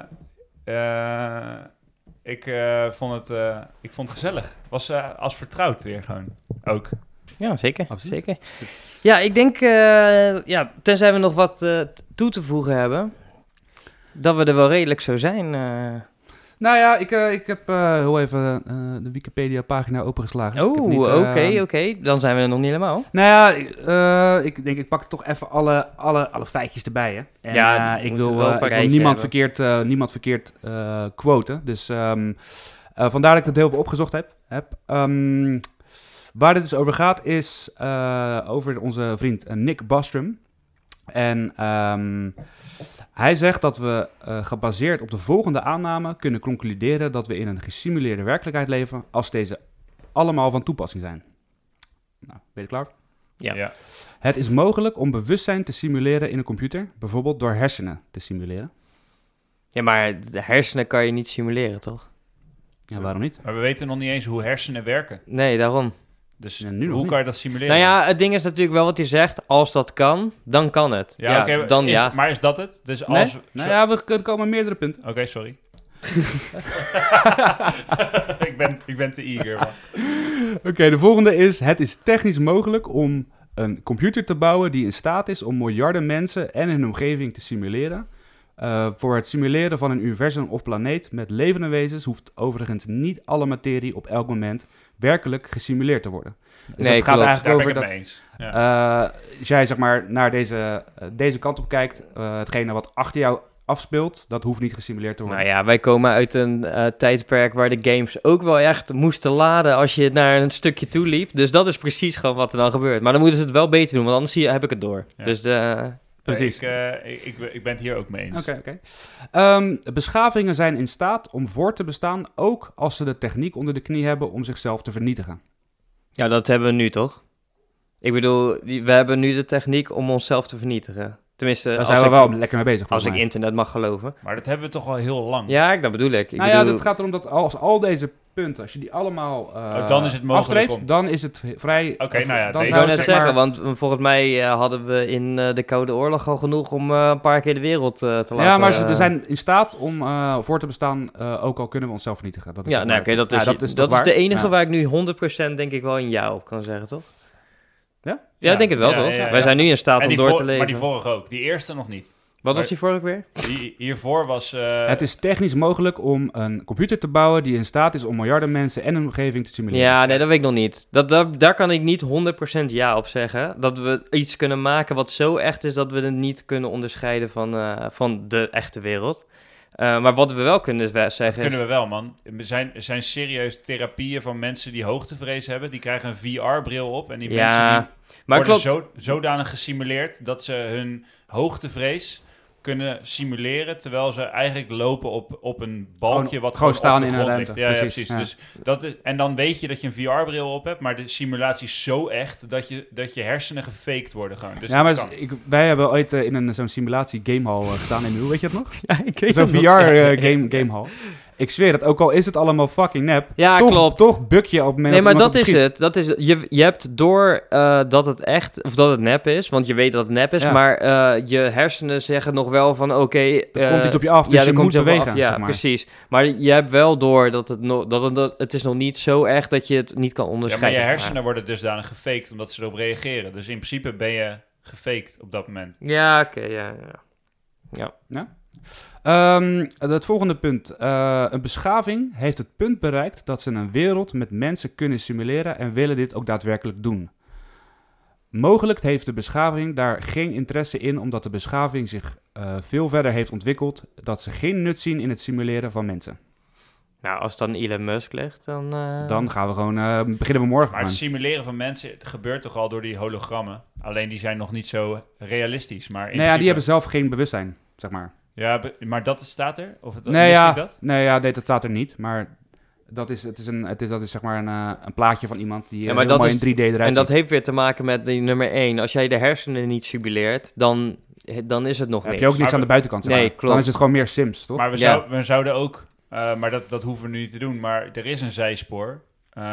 eh, ik, vond het, eh, ik vond het gezellig. Was eh, als vertrouwd weer gewoon. Ook. Ja, zeker. Absoluut. zeker. Ja, ik denk, eh, ja, tenzij we nog wat eh, toe te voegen hebben, dat we er wel redelijk zo zijn. Nou ja, ik, eh, ik heb eh, heel even eh, de Wikipedia-pagina opengeslagen. Ik niet, oké, eh, oké. Dan zijn we er nog niet helemaal. Nou ja, eh, ik denk ik pak toch even alle, alle, alle feitjes erbij. Hè. En, Ja, ik wil, ik wil niemand hebben. verkeerd, niemand verkeerd quoten. Dus ehm, eh, vandaar dat ik het heel veel opgezocht heb. heb. Ehm, waar dit dus over gaat is over onze vriend Nick Bostrom. En ehm, hij zegt dat we eh, gebaseerd op de volgende aanname kunnen concluderen dat we in een gesimuleerde werkelijkheid leven als deze allemaal van toepassing zijn. Nou, ben je klaar? Ja. Het is mogelijk om bewustzijn te simuleren in een computer, bijvoorbeeld door hersenen te simuleren. Ja, maar de hersenen kan je niet simuleren, toch? Ja, waarom niet? Maar we weten nog niet eens hoe hersenen werken. Nee, daarom. Dus Ja, nu hoe kan je dat simuleren? Nou ja, het ding is natuurlijk wel wat hij zegt. Als dat kan, dan kan het. Ja, Ja, oké, dan is- ja. Maar is dat het? Dus Nee? als... Nou ja, we er komen meerdere punten. Oké, sorry. ik, ben, ik ben te eager, man. Oké, de volgende is: Het is technisch mogelijk om een computer te bouwen die in staat is om miljarden mensen en hun omgeving te simuleren. Eh, voor het simuleren van een universum of planeet met levende wezens hoeft overigens niet alle materie op elk moment werkelijk gesimuleerd te worden. Dus Nee, het gaat. Daar eigenlijk ben over dat het mee eens. Ja. Eh, als jij zeg maar naar deze, eh, deze kant op kijkt, eh, hetgene wat achter jou afspeelt, dat hoeft niet gesimuleerd te worden. Nou ja, wij komen uit een eh, tijdperk waar de games ook wel echt moesten laden als je naar een stukje toe liep. Dus dat is precies gewoon wat er dan gebeurt. Maar dan moeten ze het wel beter doen, want anders zie je, heb ik het door. Ja. Dus de, Precies. Ik, eh, ik, ik, ik ben het hier ook mee eens. Oké, oké. Ehm, beschavingen zijn in staat om voor te bestaan, ook als ze de techniek onder de knie hebben om zichzelf te vernietigen. ja, dat hebben we nu toch? Ik bedoel, we hebben nu de techniek om onszelf te vernietigen. Tenminste, Daar als, zijn we ik, wel lekker mee bezig. als ik internet mag geloven. Maar dat hebben we toch al heel lang. Ja, ik- dat bedoel ik. ik nou ja, bedoel, het gaat erom dat als al deze punten, als je die allemaal eh Oh, dan is het mogelijk afstreept, om- dan is het vrij... Oké, of- nou ja, dan Ik zou net zeg zeggen, maar- want volgens mij eh, hadden we in eh, de Koude Oorlog al genoeg om eh, een paar keer de wereld eh, te laten... Ja, maar ze zijn in staat om eh, voor te bestaan, eh, ook al kunnen we onszelf vernietigen. Dat is Ja, nou, oké, dat is, Ja, dat is, toch waar? de enige Ja. waar ik nu 100% denk ik wel een ja op kan zeggen, toch? Ja? Ja, denk het wel, Ja, toch? ja, ja. Wij zijn nu in staat En om door te leven. Maar die vorige ook. Die eerste nog niet. Wat was die vorige weer? Hiervoor was... eh, Het is technisch mogelijk om een computer te bouwen die in staat is om miljarden mensen en hun omgeving te simuleren. Ja, nee, dat weet ik nog niet. Dat, dat, daar kan ik niet 100% ja op zeggen. Dat we iets kunnen maken wat zo echt is dat we het niet kunnen onderscheiden van, eh, van de echte wereld. Eh, maar wat we wel kunnen Dat zeggen... kunnen we wel, man. Er zijn, er zijn serieus therapieën van mensen die hoogtevrees hebben. Die krijgen een VR-bril op. En die mensen ja, die maar worden klopt. zo, zodanig gesimuleerd dat ze hun hoogtevrees kunnen simuleren. Terwijl ze eigenlijk lopen op, op een balkje Gewoon- wat gewoon staan op de in een grond ruimte. ligt. Ja, ja, Precies, ja. Dus dat is, en dan weet je dat je een VR-bril op hebt. Maar de simulatie is zo echt dat je, dat je hersenen gefaked worden gewoon. Dus ja, dat maar ik, wij hebben ooit eh, in een zo'n simulatie gamehall eh, gestaan in Nieuw, weet je het nog? Ja, ik weet Zo'n het VR nog. eh, game, gamehall. Ik zweer het, ook al is het allemaal fucking nep, Ja, toch, klopt. toch buk je op het moment Nee, maar dat op is het. Dat is, je, je hebt door eh, dat het echt, of dat het nep is, want je weet dat het nep is, Ja. maar eh, je hersenen zeggen nog wel van oké... Er eh, komt iets op je af, dus ja, je er moet bewegen, af. Ja, zeg maar. precies. Maar je hebt wel door dat het, nog dat het, dat het is nog niet zo echt dat je het niet kan Ja, maar onderscheiden. je hersenen worden dusdanig gefaked omdat ze erop reageren. Dus in principe ben je gefaked op dat moment. Ja, oké, ja, ja. Ehm, het volgende punt. Eh, een beschaving heeft het punt bereikt dat ze een wereld met mensen kunnen simuleren en willen dit ook daadwerkelijk doen. Mogelijk heeft de beschaving daar geen interesse in, omdat de beschaving zich eh, veel verder heeft ontwikkeld, dat ze geen nut zien in het simuleren van mensen. Nou, als het dan Elon Musk ligt, dan... eh, Dan gaan we gewoon, eh, beginnen we morgen Maar het simuleren van mensen het gebeurt toch al door die hologrammen. Alleen die zijn nog niet zo realistisch. Maar in Nee, ja, die hebben zelf geen bewustzijn, zeg maar. Ja, maar dat staat er? Of het, Nee, ja, dat? nee, ja, nee, dat staat er niet, maar dat is, het is, een, het is, dat is zeg maar een, eh, een plaatje van iemand die Ja, ja, maar heel dat mooi is- in 3D eruit En dat heeft weer te maken met die nummer 1. Als jij de hersenen niet simuleert, dan, dan is het nog Dan heb je ook niks Maar aan we- de buitenkant. Nee, maar. Dan klopt. is het gewoon meer Sims, toch? Maar we, Ja. zou, we zouden ook... eh, maar dat, dat hoeven we nu niet te doen. Maar er is een zijspoor eh,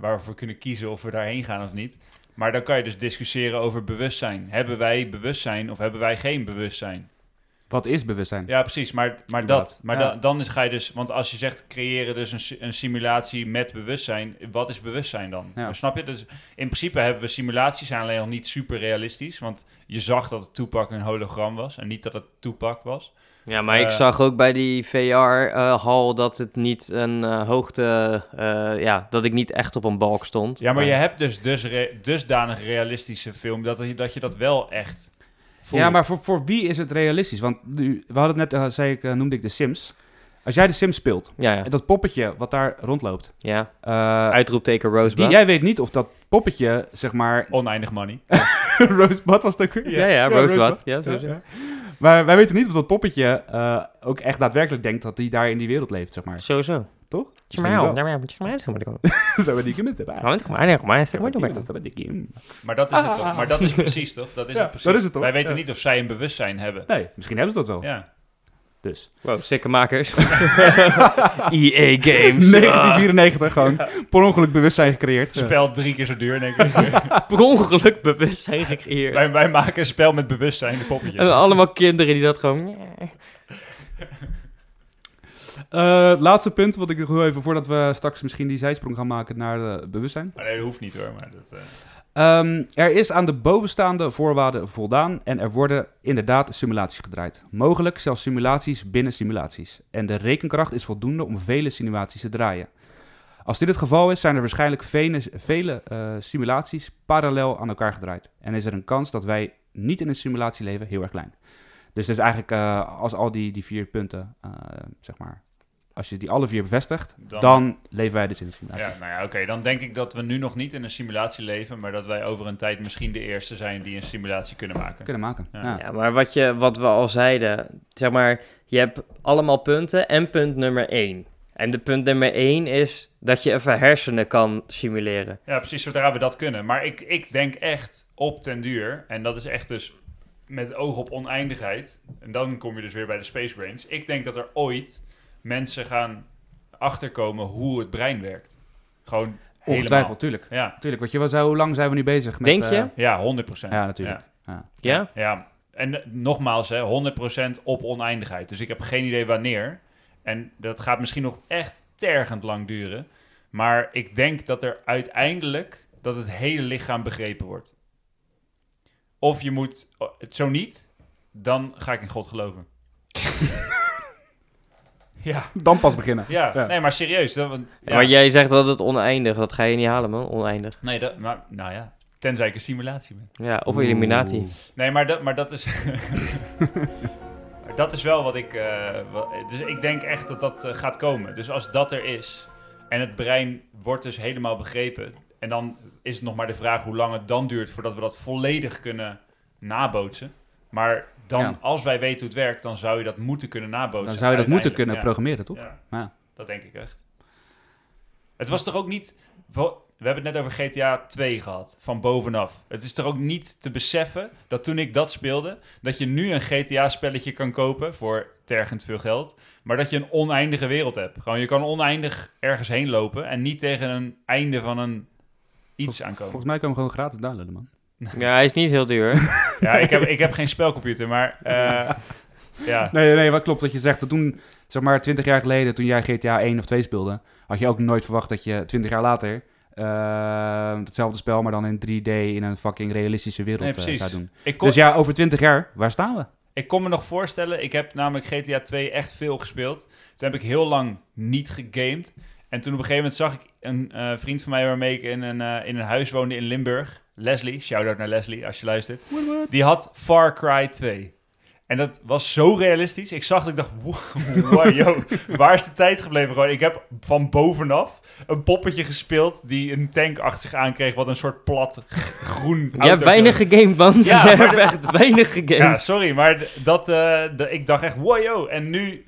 waar we voor kunnen kiezen of we daarheen gaan of niet. Maar dan kan je dus discussiëren over bewustzijn. Hebben wij bewustzijn of hebben wij geen bewustzijn? Wat is bewustzijn? Ja, precies. Maar, maar dat. Maar Ja. da- dan is, ga je dus... Want als je zegt creëren dus een, een simulatie met bewustzijn. Wat is bewustzijn dan? Ja. Snap je? Dus in principe hebben we simulaties zijn alleen nog niet super realistisch. Want je zag dat het Toepak een hologram was. En niet dat het Toepak was. Ja, maar ik Eh, zag ook bij die VR-hal dat het niet een eh, hoogte... eh, ja, dat ik niet echt op een balk stond. Ja, maar je hebt dus, dus re- dusdanig realistische film dat, je- dat je dat wel echt voelt. Ja, maar voor, voor wie is het realistisch? Want nu, we hadden het net, eh, zei ik, eh, noemde ik de Sims. Als jij de Sims speelt, Ja, ja. en dat poppetje wat daar rondloopt, ja. eh, Uitroepteken Rosebud. die, jij weet niet of dat poppetje, zeg maar... Oneindig money. Rosebud was het ook weer? ja, ja, Rosebud. Ja, zo Ja, zo. ja. Maar wij weten niet of dat poppetje eh, ook echt daadwerkelijk denkt dat hij daar in die wereld leeft, zeg maar. Sowieso. Toch? Tjemau. Zo ben ik met hebben. Kom maar, hem. Dat is het toch? Maar dat is precies toch? Dat is het precies. dat is het toch? Wij weten niet of zij een bewustzijn hebben. Nee, misschien hebben ze dat wel. Ja. Dus. Wow, sikke makers. EA Games. 1994, gewoon per ongeluk bewustzijn gecreëerd. Spel drie keer zo duur, denk ik. Per ongeluk bewustzijn gecreëerd. wij, wij maken een spel met bewustzijn, de poppetjes. En allemaal kinderen die dat gewoon... Het laatste punt, wat ik nog heel even, voordat we straks misschien die zijsprong gaan maken naar bewustzijn. Maar nee, dat hoeft niet hoor. Maar dat, eh, Ehm, er is aan de bovenstaande voorwaarden voldaan en er worden inderdaad simulaties gedraaid. Mogelijk zelfs simulaties binnen simulaties. En de rekenkracht is voldoende om vele simulaties te draaien. Als dit het geval is, zijn er waarschijnlijk vele, vele eh, simulaties parallel aan elkaar gedraaid. En is er een kans dat wij niet in een simulatie leven heel erg klein. Dus het is eigenlijk als al die, die vier punten, zeg maar, als je die alle vier bevestigt, Dan- dan, leven wij dus in de simulatie. Ja, nou ja, oké. Dan denk ik dat we nu nog niet in een simulatie leven, maar dat wij over een tijd misschien de eerste zijn die een simulatie kunnen maken. Kunnen maken. Ja. Ja. Ja, maar wat, je, wat we al zeiden, zeg maar, je hebt allemaal punten en punt nummer 1. En de punt nummer 1 is dat je even hersenen kan simuleren. Ja, precies, zodra we dat kunnen. Maar ik, ik denk echt op ten duur, en dat is echt dus met oog op oneindigheid, en dan kom je dus weer bij de Space Brains. Ik denk dat er ooit mensen gaan achterkomen hoe het brein werkt. Gewoon Ongetwijfeld, helemaal. tuurlijk. Ja, tuurlijk. Want je, wat- hoe lang zijn we nu bezig? Met, Denk je? eh, ja 100% ja, natuurlijk. Ja. Ja? Ja, en eh, nogmaals, hè, 100% op oneindigheid. Dus ik heb geen idee wanneer. En dat gaat misschien nog echt tergend lang duren. Maar ik denk dat er uiteindelijk dat het hele lichaam begrepen wordt. Of je moet, oh, het zo niet, dan ga ik in God geloven. ja, Dan pas beginnen. ja, Ja. nee, maar serieus. Dat, want- ja. Maar jij zegt dat het oneindig, dat ga je niet halen man, oneindig. Nee, dat, maar, nou ja, tenzij ik een simulatie ben. Ja, of Illuminati. Oeh. Nee, maar dat, maar dat is. dat is wel wat ik. eh, wat- dus ik denk echt dat dat eh, gaat komen. Dus als dat er is. En het brein wordt dus helemaal begrepen. En dan is het nog maar de vraag hoe lang het dan duurt voordat we dat volledig kunnen nabootsen. Maar dan, Ja. als wij weten hoe het werkt, dan zou je dat moeten kunnen nabootsen. Dan zou je dat moeten kunnen Ja. programmeren, toch? Ja, Ja. dat denk ik echt. Het was toch ook niet... We hebben het net over GTA 2 gehad, van bovenaf. Het is toch ook niet te beseffen dat toen ik dat speelde, dat je nu een GTA-spelletje kan kopen voor tergend veel geld, maar dat je een oneindige wereld hebt. Gewoon, je kan oneindig ergens heen lopen en niet tegen een einde van een iets aankomen. Volgens mij kan je hem gewoon gratis downloaden, man. Ja, hij is niet heel duur. Ja, ik heb, ik heb geen spelcomputer, maar eh, ja. Nee, nee, wat klopt wat je zegt. Dat toen, zeg maar, 20 jaar geleden, toen jij GTA 1 of 2 speelde, had je ook nooit verwacht dat je 20 jaar later eh, hetzelfde spel, maar dan in 3D in een fucking realistische wereld Nee, eh, zou doen. Kon, Dus ja, over 20 jaar, waar staan we? Ik kon me nog voorstellen, ik heb namelijk GTA 2 echt veel gespeeld. Toen heb ik heel lang niet gegamed. En toen op een gegeven moment zag ik een eh, vriend van mij waarmee ik in een, in een huis woonde in Limburg. Leslie, shout-out naar Leslie als je luistert. Die had Far Cry 2. En dat was zo realistisch. Ik zag dat ik dacht, wow, wow, yo, waar is de tijd gebleven? Gewoon, ik heb van bovenaf een poppetje gespeeld die een tank achter zich aankreeg, wat een soort plat groen Je hebt weinig gegamed man. Ja, je maar hebt echt weinig ja, gegamed. sorry, maar dat, eh, ik dacht echt, wow, yo. En nu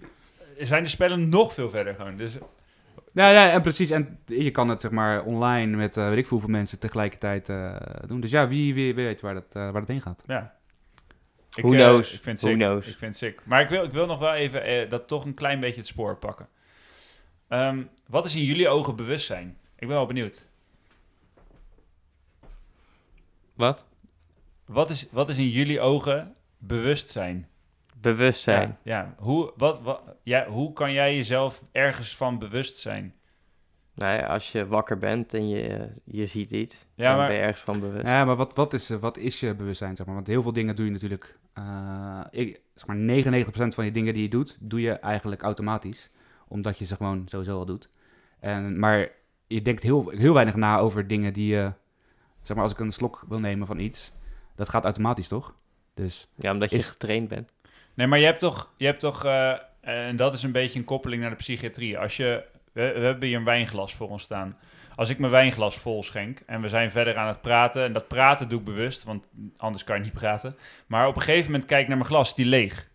zijn de spellen nog veel verder gewoon. Dus Ja, ja, en precies. En je kan het zeg maar online met eh weet ik veel hoeveel mensen tegelijkertijd eh, doen. Dus ja, wie, wie weet waar dat, eh, waar dat heen gaat. ja. Ik, Who knows? ik vind het Who sick. knows? Ik vind sick. Maar ik wil, ik wil nog wel even eh, dat toch een klein beetje het spoor pakken. Ehm, wat is in jullie ogen bewustzijn? Ik ben wel benieuwd. Wat? Wat is, wat is in jullie ogen bewustzijn? Bewustzijn. Ja, ja. Hoe, wat, wat, ja, hoe kan jij jezelf ergens van bewust zijn? Nou ja, als je wakker bent en je, je ziet iets, Ja, dan maar- ben je ergens van bewust. Ja, maar wat, wat, is, eh, wat is je bewustzijn, zeg maar? Want heel veel dingen doe je natuurlijk... eh, ik, zeg maar 99% van die dingen die je doet, doe je eigenlijk automatisch. Omdat je ze gewoon sowieso al doet. En, maar je denkt heel, heel weinig na over dingen die je... Zeg maar, als ik een slok wil nemen van iets, dat gaat automatisch, toch? Dus Ja, omdat je Is- getraind bent. Nee, maar je hebt toch, je hebt toch eh, en dat is een beetje een koppeling naar de psychiatrie. Als je, we, we hebben hier een wijnglas voor ons staan. Als ik mijn wijnglas vol schenk en we zijn verder aan het praten, en dat praten doe ik bewust, want anders kan je niet praten. Maar op een gegeven moment kijk ik naar mijn glas, is die leeg.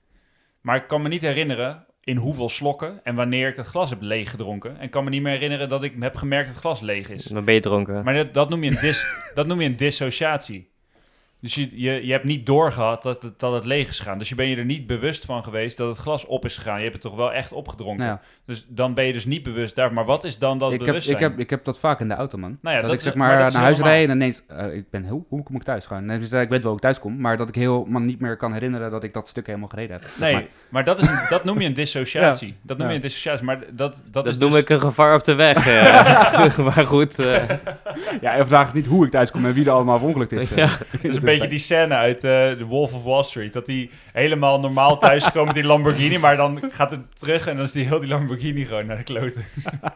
Maar ik kan me niet herinneren in hoeveel slokken en wanneer ik dat glas heb leeg gedronken. En ik kan me niet meer herinneren dat ik heb gemerkt dat het glas leeg is. Dan ben je dronken. Maar dat, dat, noem je een dis, dat noem je een dissociatie. Dus je, je, je hebt niet doorgehad dat het, dat het leeg is gegaan. Dus je ben je er niet bewust van geweest dat het glas op is gegaan. Je hebt het toch wel echt opgedronken. nou ja, Dus dan ben je dus niet bewust daar. Maar wat is dan dat ik, heb, ik, heb, ik heb dat vaak in de auto, man. Nou ja, dat, dat ik zeg maar, dat naar huis normaal. rijd en ineens... eh, ik ben heel... Hoe kom ik thuis gewoon? Nee, dus, eh, ik weet wel hoe ik thuis kom, maar dat ik helemaal niet meer kan herinneren dat ik dat stuk helemaal gereden heb. zeg Nee, maar. maar, dat, is een, dat noem je een dissociatie. Dat noem Ja. je een dissociatie. Maar dat, dat, Dat, is noem dus- ik een gevaar op de weg. eh. maar goed. eh, Ja, en vraag is niet hoe ik thuis kom en wie er allemaal verongelukt is. Ja. Eh. Beetje die scène uit uh, The Wolf of Wall Street. Dat hij helemaal normaal thuis is gekomen met die Lamborghini. Maar dan gaat het terug en dan is die heel die Lamborghini gewoon naar de kloten.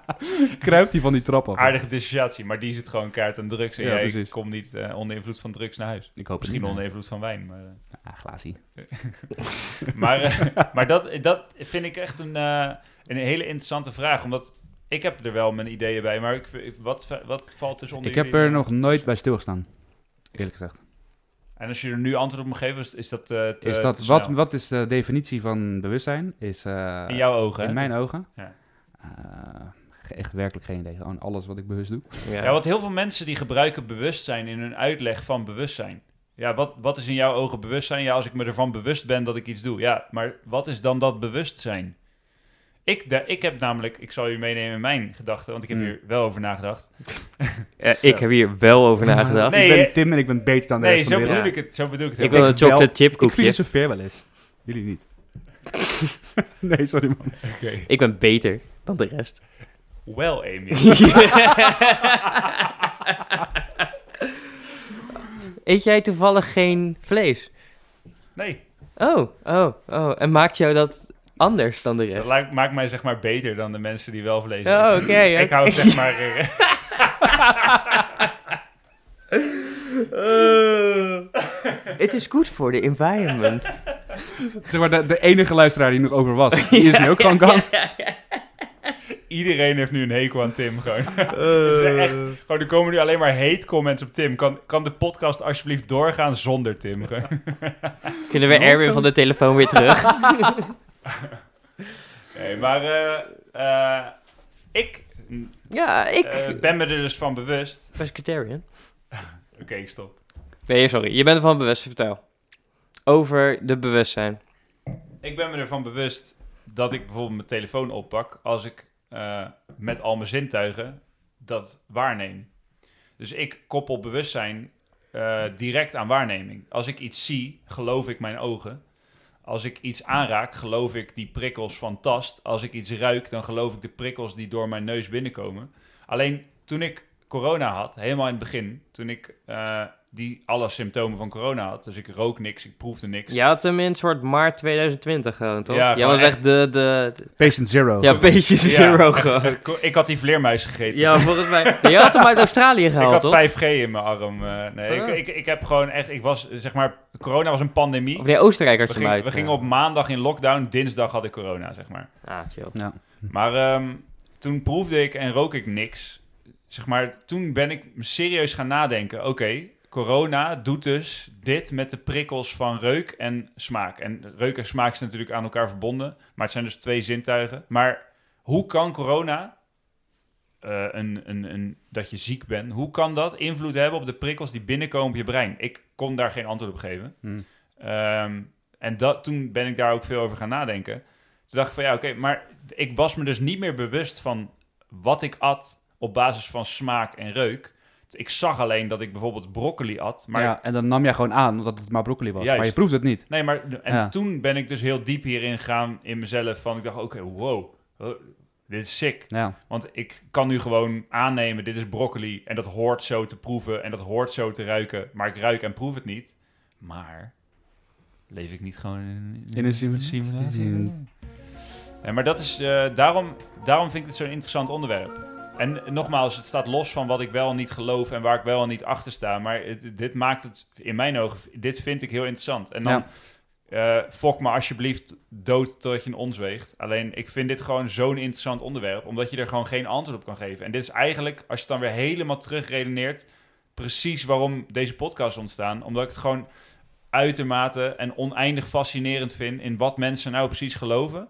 Kruipt hij van die trap af. Aardige dissociatie, maar die zit gewoon kaart aan drugs. En Ja, jij precies. komt niet eh, onder invloed van drugs naar huis. Ik hoop Misschien onder invloed van wijn. Maar, eh, Ah, glazie. maar, eh, maar dat, dat vind ik echt een, eh, een hele interessante vraag. Omdat ik heb er wel mijn ideeën bij. Maar ik, wat, wat valt dus onder Ik heb er nog nooit bij stilgestaan. Eerlijk gezegd. En als je er nu antwoord op moet geven, is, is dat eh, te, Is dat, te wat, snel? wat is de definitie van bewustzijn? Is, eh, In jouw ogen, In hè? mijn ogen? Ja. Eh, echt werkelijk geen idee. Gewoon alles wat ik bewust doe. Ja. Ja, want heel veel mensen die gebruiken bewustzijn in hun uitleg van bewustzijn. Ja, wat, wat is in jouw ogen bewustzijn? Ja, als ik me ervan bewust ben dat ik iets doe. Ja, maar wat is dan dat bewustzijn? Ik, de, ik heb namelijk, ik zal je meenemen in mijn gedachten, want ik heb Hmm. hier wel over nagedacht. Eh, ik heb hier wel over nagedacht. Nee, ik ben Tim en ik ben beter dan de Nee, rest zo van de bedoel, wereld. ik het, zo bedoel ik het. ik wil een chocolate chip Ik koekje. filosofeer wel eens. Jullie niet. nee, sorry man. Oké. Ik ben beter dan de rest. Wel, Amy. Eet jij toevallig geen vlees? Nee, Oh, oh, oh. En maakt jou dat anders dan de rest? lijkt- maakt mij zeg maar beter dan de mensen die wel vlees Oh, eten. oké. ja. Ik hou zeg maar... eh, Het is goed voor de environment. Zeg maar, de, de enige luisteraar die nog over was. Die is nu ook gewoon gone. Iedereen heeft nu een hekel aan Tim gewoon. Dus echt, gewoon, er komen nu alleen maar hate comments op Tim. Kan, kan de podcast alsjeblieft doorgaan zonder Tim? Gewoon. Kunnen we Erwin van de telefoon weer terug? Nee, maar eh, eh, ik ja, ik... eh, ben me er dus van bewust. Pescatarian. Oké, ik stop. Nee, sorry. Je bent ervan bewust. Vertel. Over de bewustzijn. Ik ben me ervan bewust dat ik bijvoorbeeld mijn telefoon oppak als ik eh, met al mijn zintuigen dat waarneem. Dus ik koppel bewustzijn eh, direct aan waarneming. Als ik iets zie, geloof ik mijn ogen. Als ik iets aanraak, geloof ik die prikkels van tast. Als ik iets ruik, dan geloof ik de prikkels die door mijn neus binnenkomen. Alleen toen ik corona had, helemaal in het begin, toen ik eh, die alle symptomen van corona had, dus ik rook niks, ik proefde niks. Je had hem in soort maart 2020 gewoon, toch? Ja, Jij was echt echt. de... de, de- Patient Zero. ja, beetje zero Ja. gewoon. Ik had die vleermuis gegeten. Ja, volgens mij... Nee, je had hem uit Australië ik gehaald, had toch? 5G in mijn arm. eh, nee, Oh. ik, ik, ik heb gewoon echt, ik was, zeg maar, corona was een pandemie. Of nee, Oostenrijk had We, uit. we gingen op maandag in lockdown, dinsdag had ik corona, zeg maar. Ah, chill. Ja. Maar ehm, toen proefde ik en rook ik niks. Zeg maar, toen ben ik serieus gaan nadenken. Oké, corona doet dus dit met de prikkels van reuk en smaak. En reuk en smaak zijn natuurlijk aan elkaar verbonden. Maar het zijn dus twee zintuigen. Maar hoe kan corona, eh, een, een, een, dat je ziek bent, hoe kan dat invloed hebben op de prikkels die binnenkomen op je brein? Ik kon daar geen antwoord op geven. Hm. Ehm, en dat, toen ben ik daar ook veel over gaan nadenken. Toen dacht ik van ja, oké, maar ik was me dus niet meer bewust van wat ik at op basis van smaak en reuk. Ik zag alleen dat ik bijvoorbeeld broccoli at, maar ja, en dan nam jij gewoon aan dat het maar broccoli was. Juist. Maar je proeft het niet. nee, maar en Ja. toen ben ik dus heel diep hierin gegaan in mezelf van ik dacht oké, wow, dit is sick. Ja. Want ik kan nu gewoon aannemen, dit is broccoli en dat hoort zo te proeven en dat hoort zo te ruiken, maar ik ruik en proef het niet. Maar leef ik niet gewoon in, In een simulatie? Ja, maar dat is, eh, daarom, daarom vind ik het zo'n interessant onderwerp. En nogmaals, het staat los van wat ik wel en niet geloof en waar ik wel en niet achter sta. Maar het, dit maakt het in mijn ogen, dit vind ik heel interessant. En dan, eh fok me alsjeblieft dood totdat je een ons weegt. Alleen, ik vind dit gewoon zo'n interessant onderwerp, omdat je er gewoon geen antwoord op kan geven. En dit is eigenlijk, als je het dan weer helemaal terugredeneert, precies waarom deze podcast ontstaan. Omdat ik het gewoon uitermate en oneindig fascinerend vind in wat mensen nou precies geloven.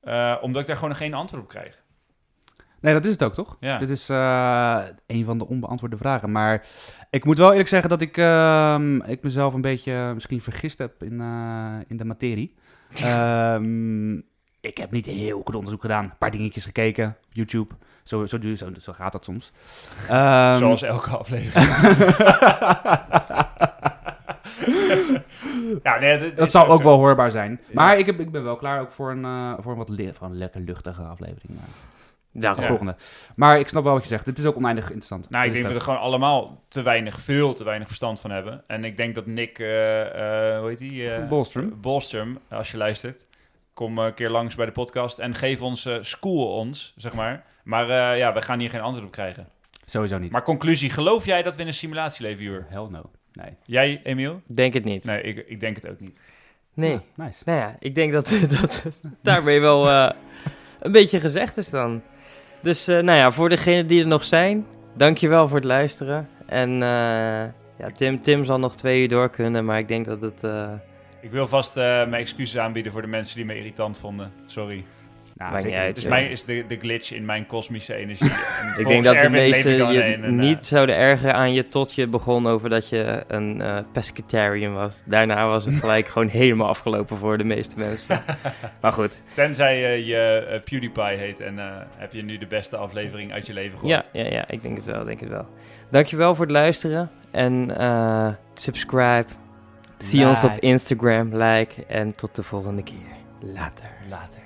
Eh, omdat ik daar gewoon geen antwoord op krijg. Nee, dat is het ook, toch? Ja. Dit is eh, een van de onbeantwoorde vragen. Maar ik moet wel eerlijk zeggen dat ik, ehm, ik mezelf een beetje misschien vergist heb in, eh, in de materie. Ehm, ik heb niet heel goed onderzoek gedaan. Een paar dingetjes gekeken op YouTube. Zo, zo, zo, zo gaat dat soms. Ehm, Zoals elke aflevering. ja, nee, dat dit zal ook wel hoorbaar zijn. Maar ik, heb, ik ben wel klaar ook voor een, eh, voor een wat voor een lekker luchtige aflevering. Ja, de Ja. volgende. Maar ik snap wel wat je zegt. Dit is ook oneindig interessant. Nou, ik denk dat we er gewoon allemaal te weinig, veel te weinig verstand van hebben. En ik denk dat Nick, eh, eh, hoe heet die? eh, Bolstrom. Bolstrom, als je luistert. Kom een keer langs bij de podcast en geef ons, eh, school ons, zeg maar. Maar eh, ja, we gaan hier geen antwoord op krijgen. Sowieso niet. Maar conclusie, geloof jij dat we in een simulatie leven, Jur? Hell no. Nee. Jij, Emiel? Denk het niet. Nee, ik, ik denk het ook niet. Nee. Ja, nice. Nou ja, ik denk dat, dat het daarmee wel eh, een beetje gezegd is dan. Dus eh, nou ja, voor degenen die er nog zijn, dankjewel voor het luisteren. En eh, ja, Tim, Tim zal nog twee uur door kunnen, maar ik denk dat het... eh, Ik wil vast mijn excuses aanbieden voor de mensen die me irritant vonden. Sorry. Nou, zeker. uit. Het is, Ja. mijn, is de, de glitch in mijn kosmische energie. En ik denk dat de Erwin je een, niet eh, zouden ergeren aan je tot je begon over dat je een pescatarian was. Daarna was het gelijk gewoon helemaal afgelopen voor de meeste mensen. maar goed, Tenzij eh, je PewDiePie heet en heb je nu de beste aflevering uit je leven gehoord. ja, ja, ja, ik denk het wel, denk het wel. Dankjewel voor het luisteren en subscribe. Zie ons op. Instagram, like en tot de volgende keer. Later. Later.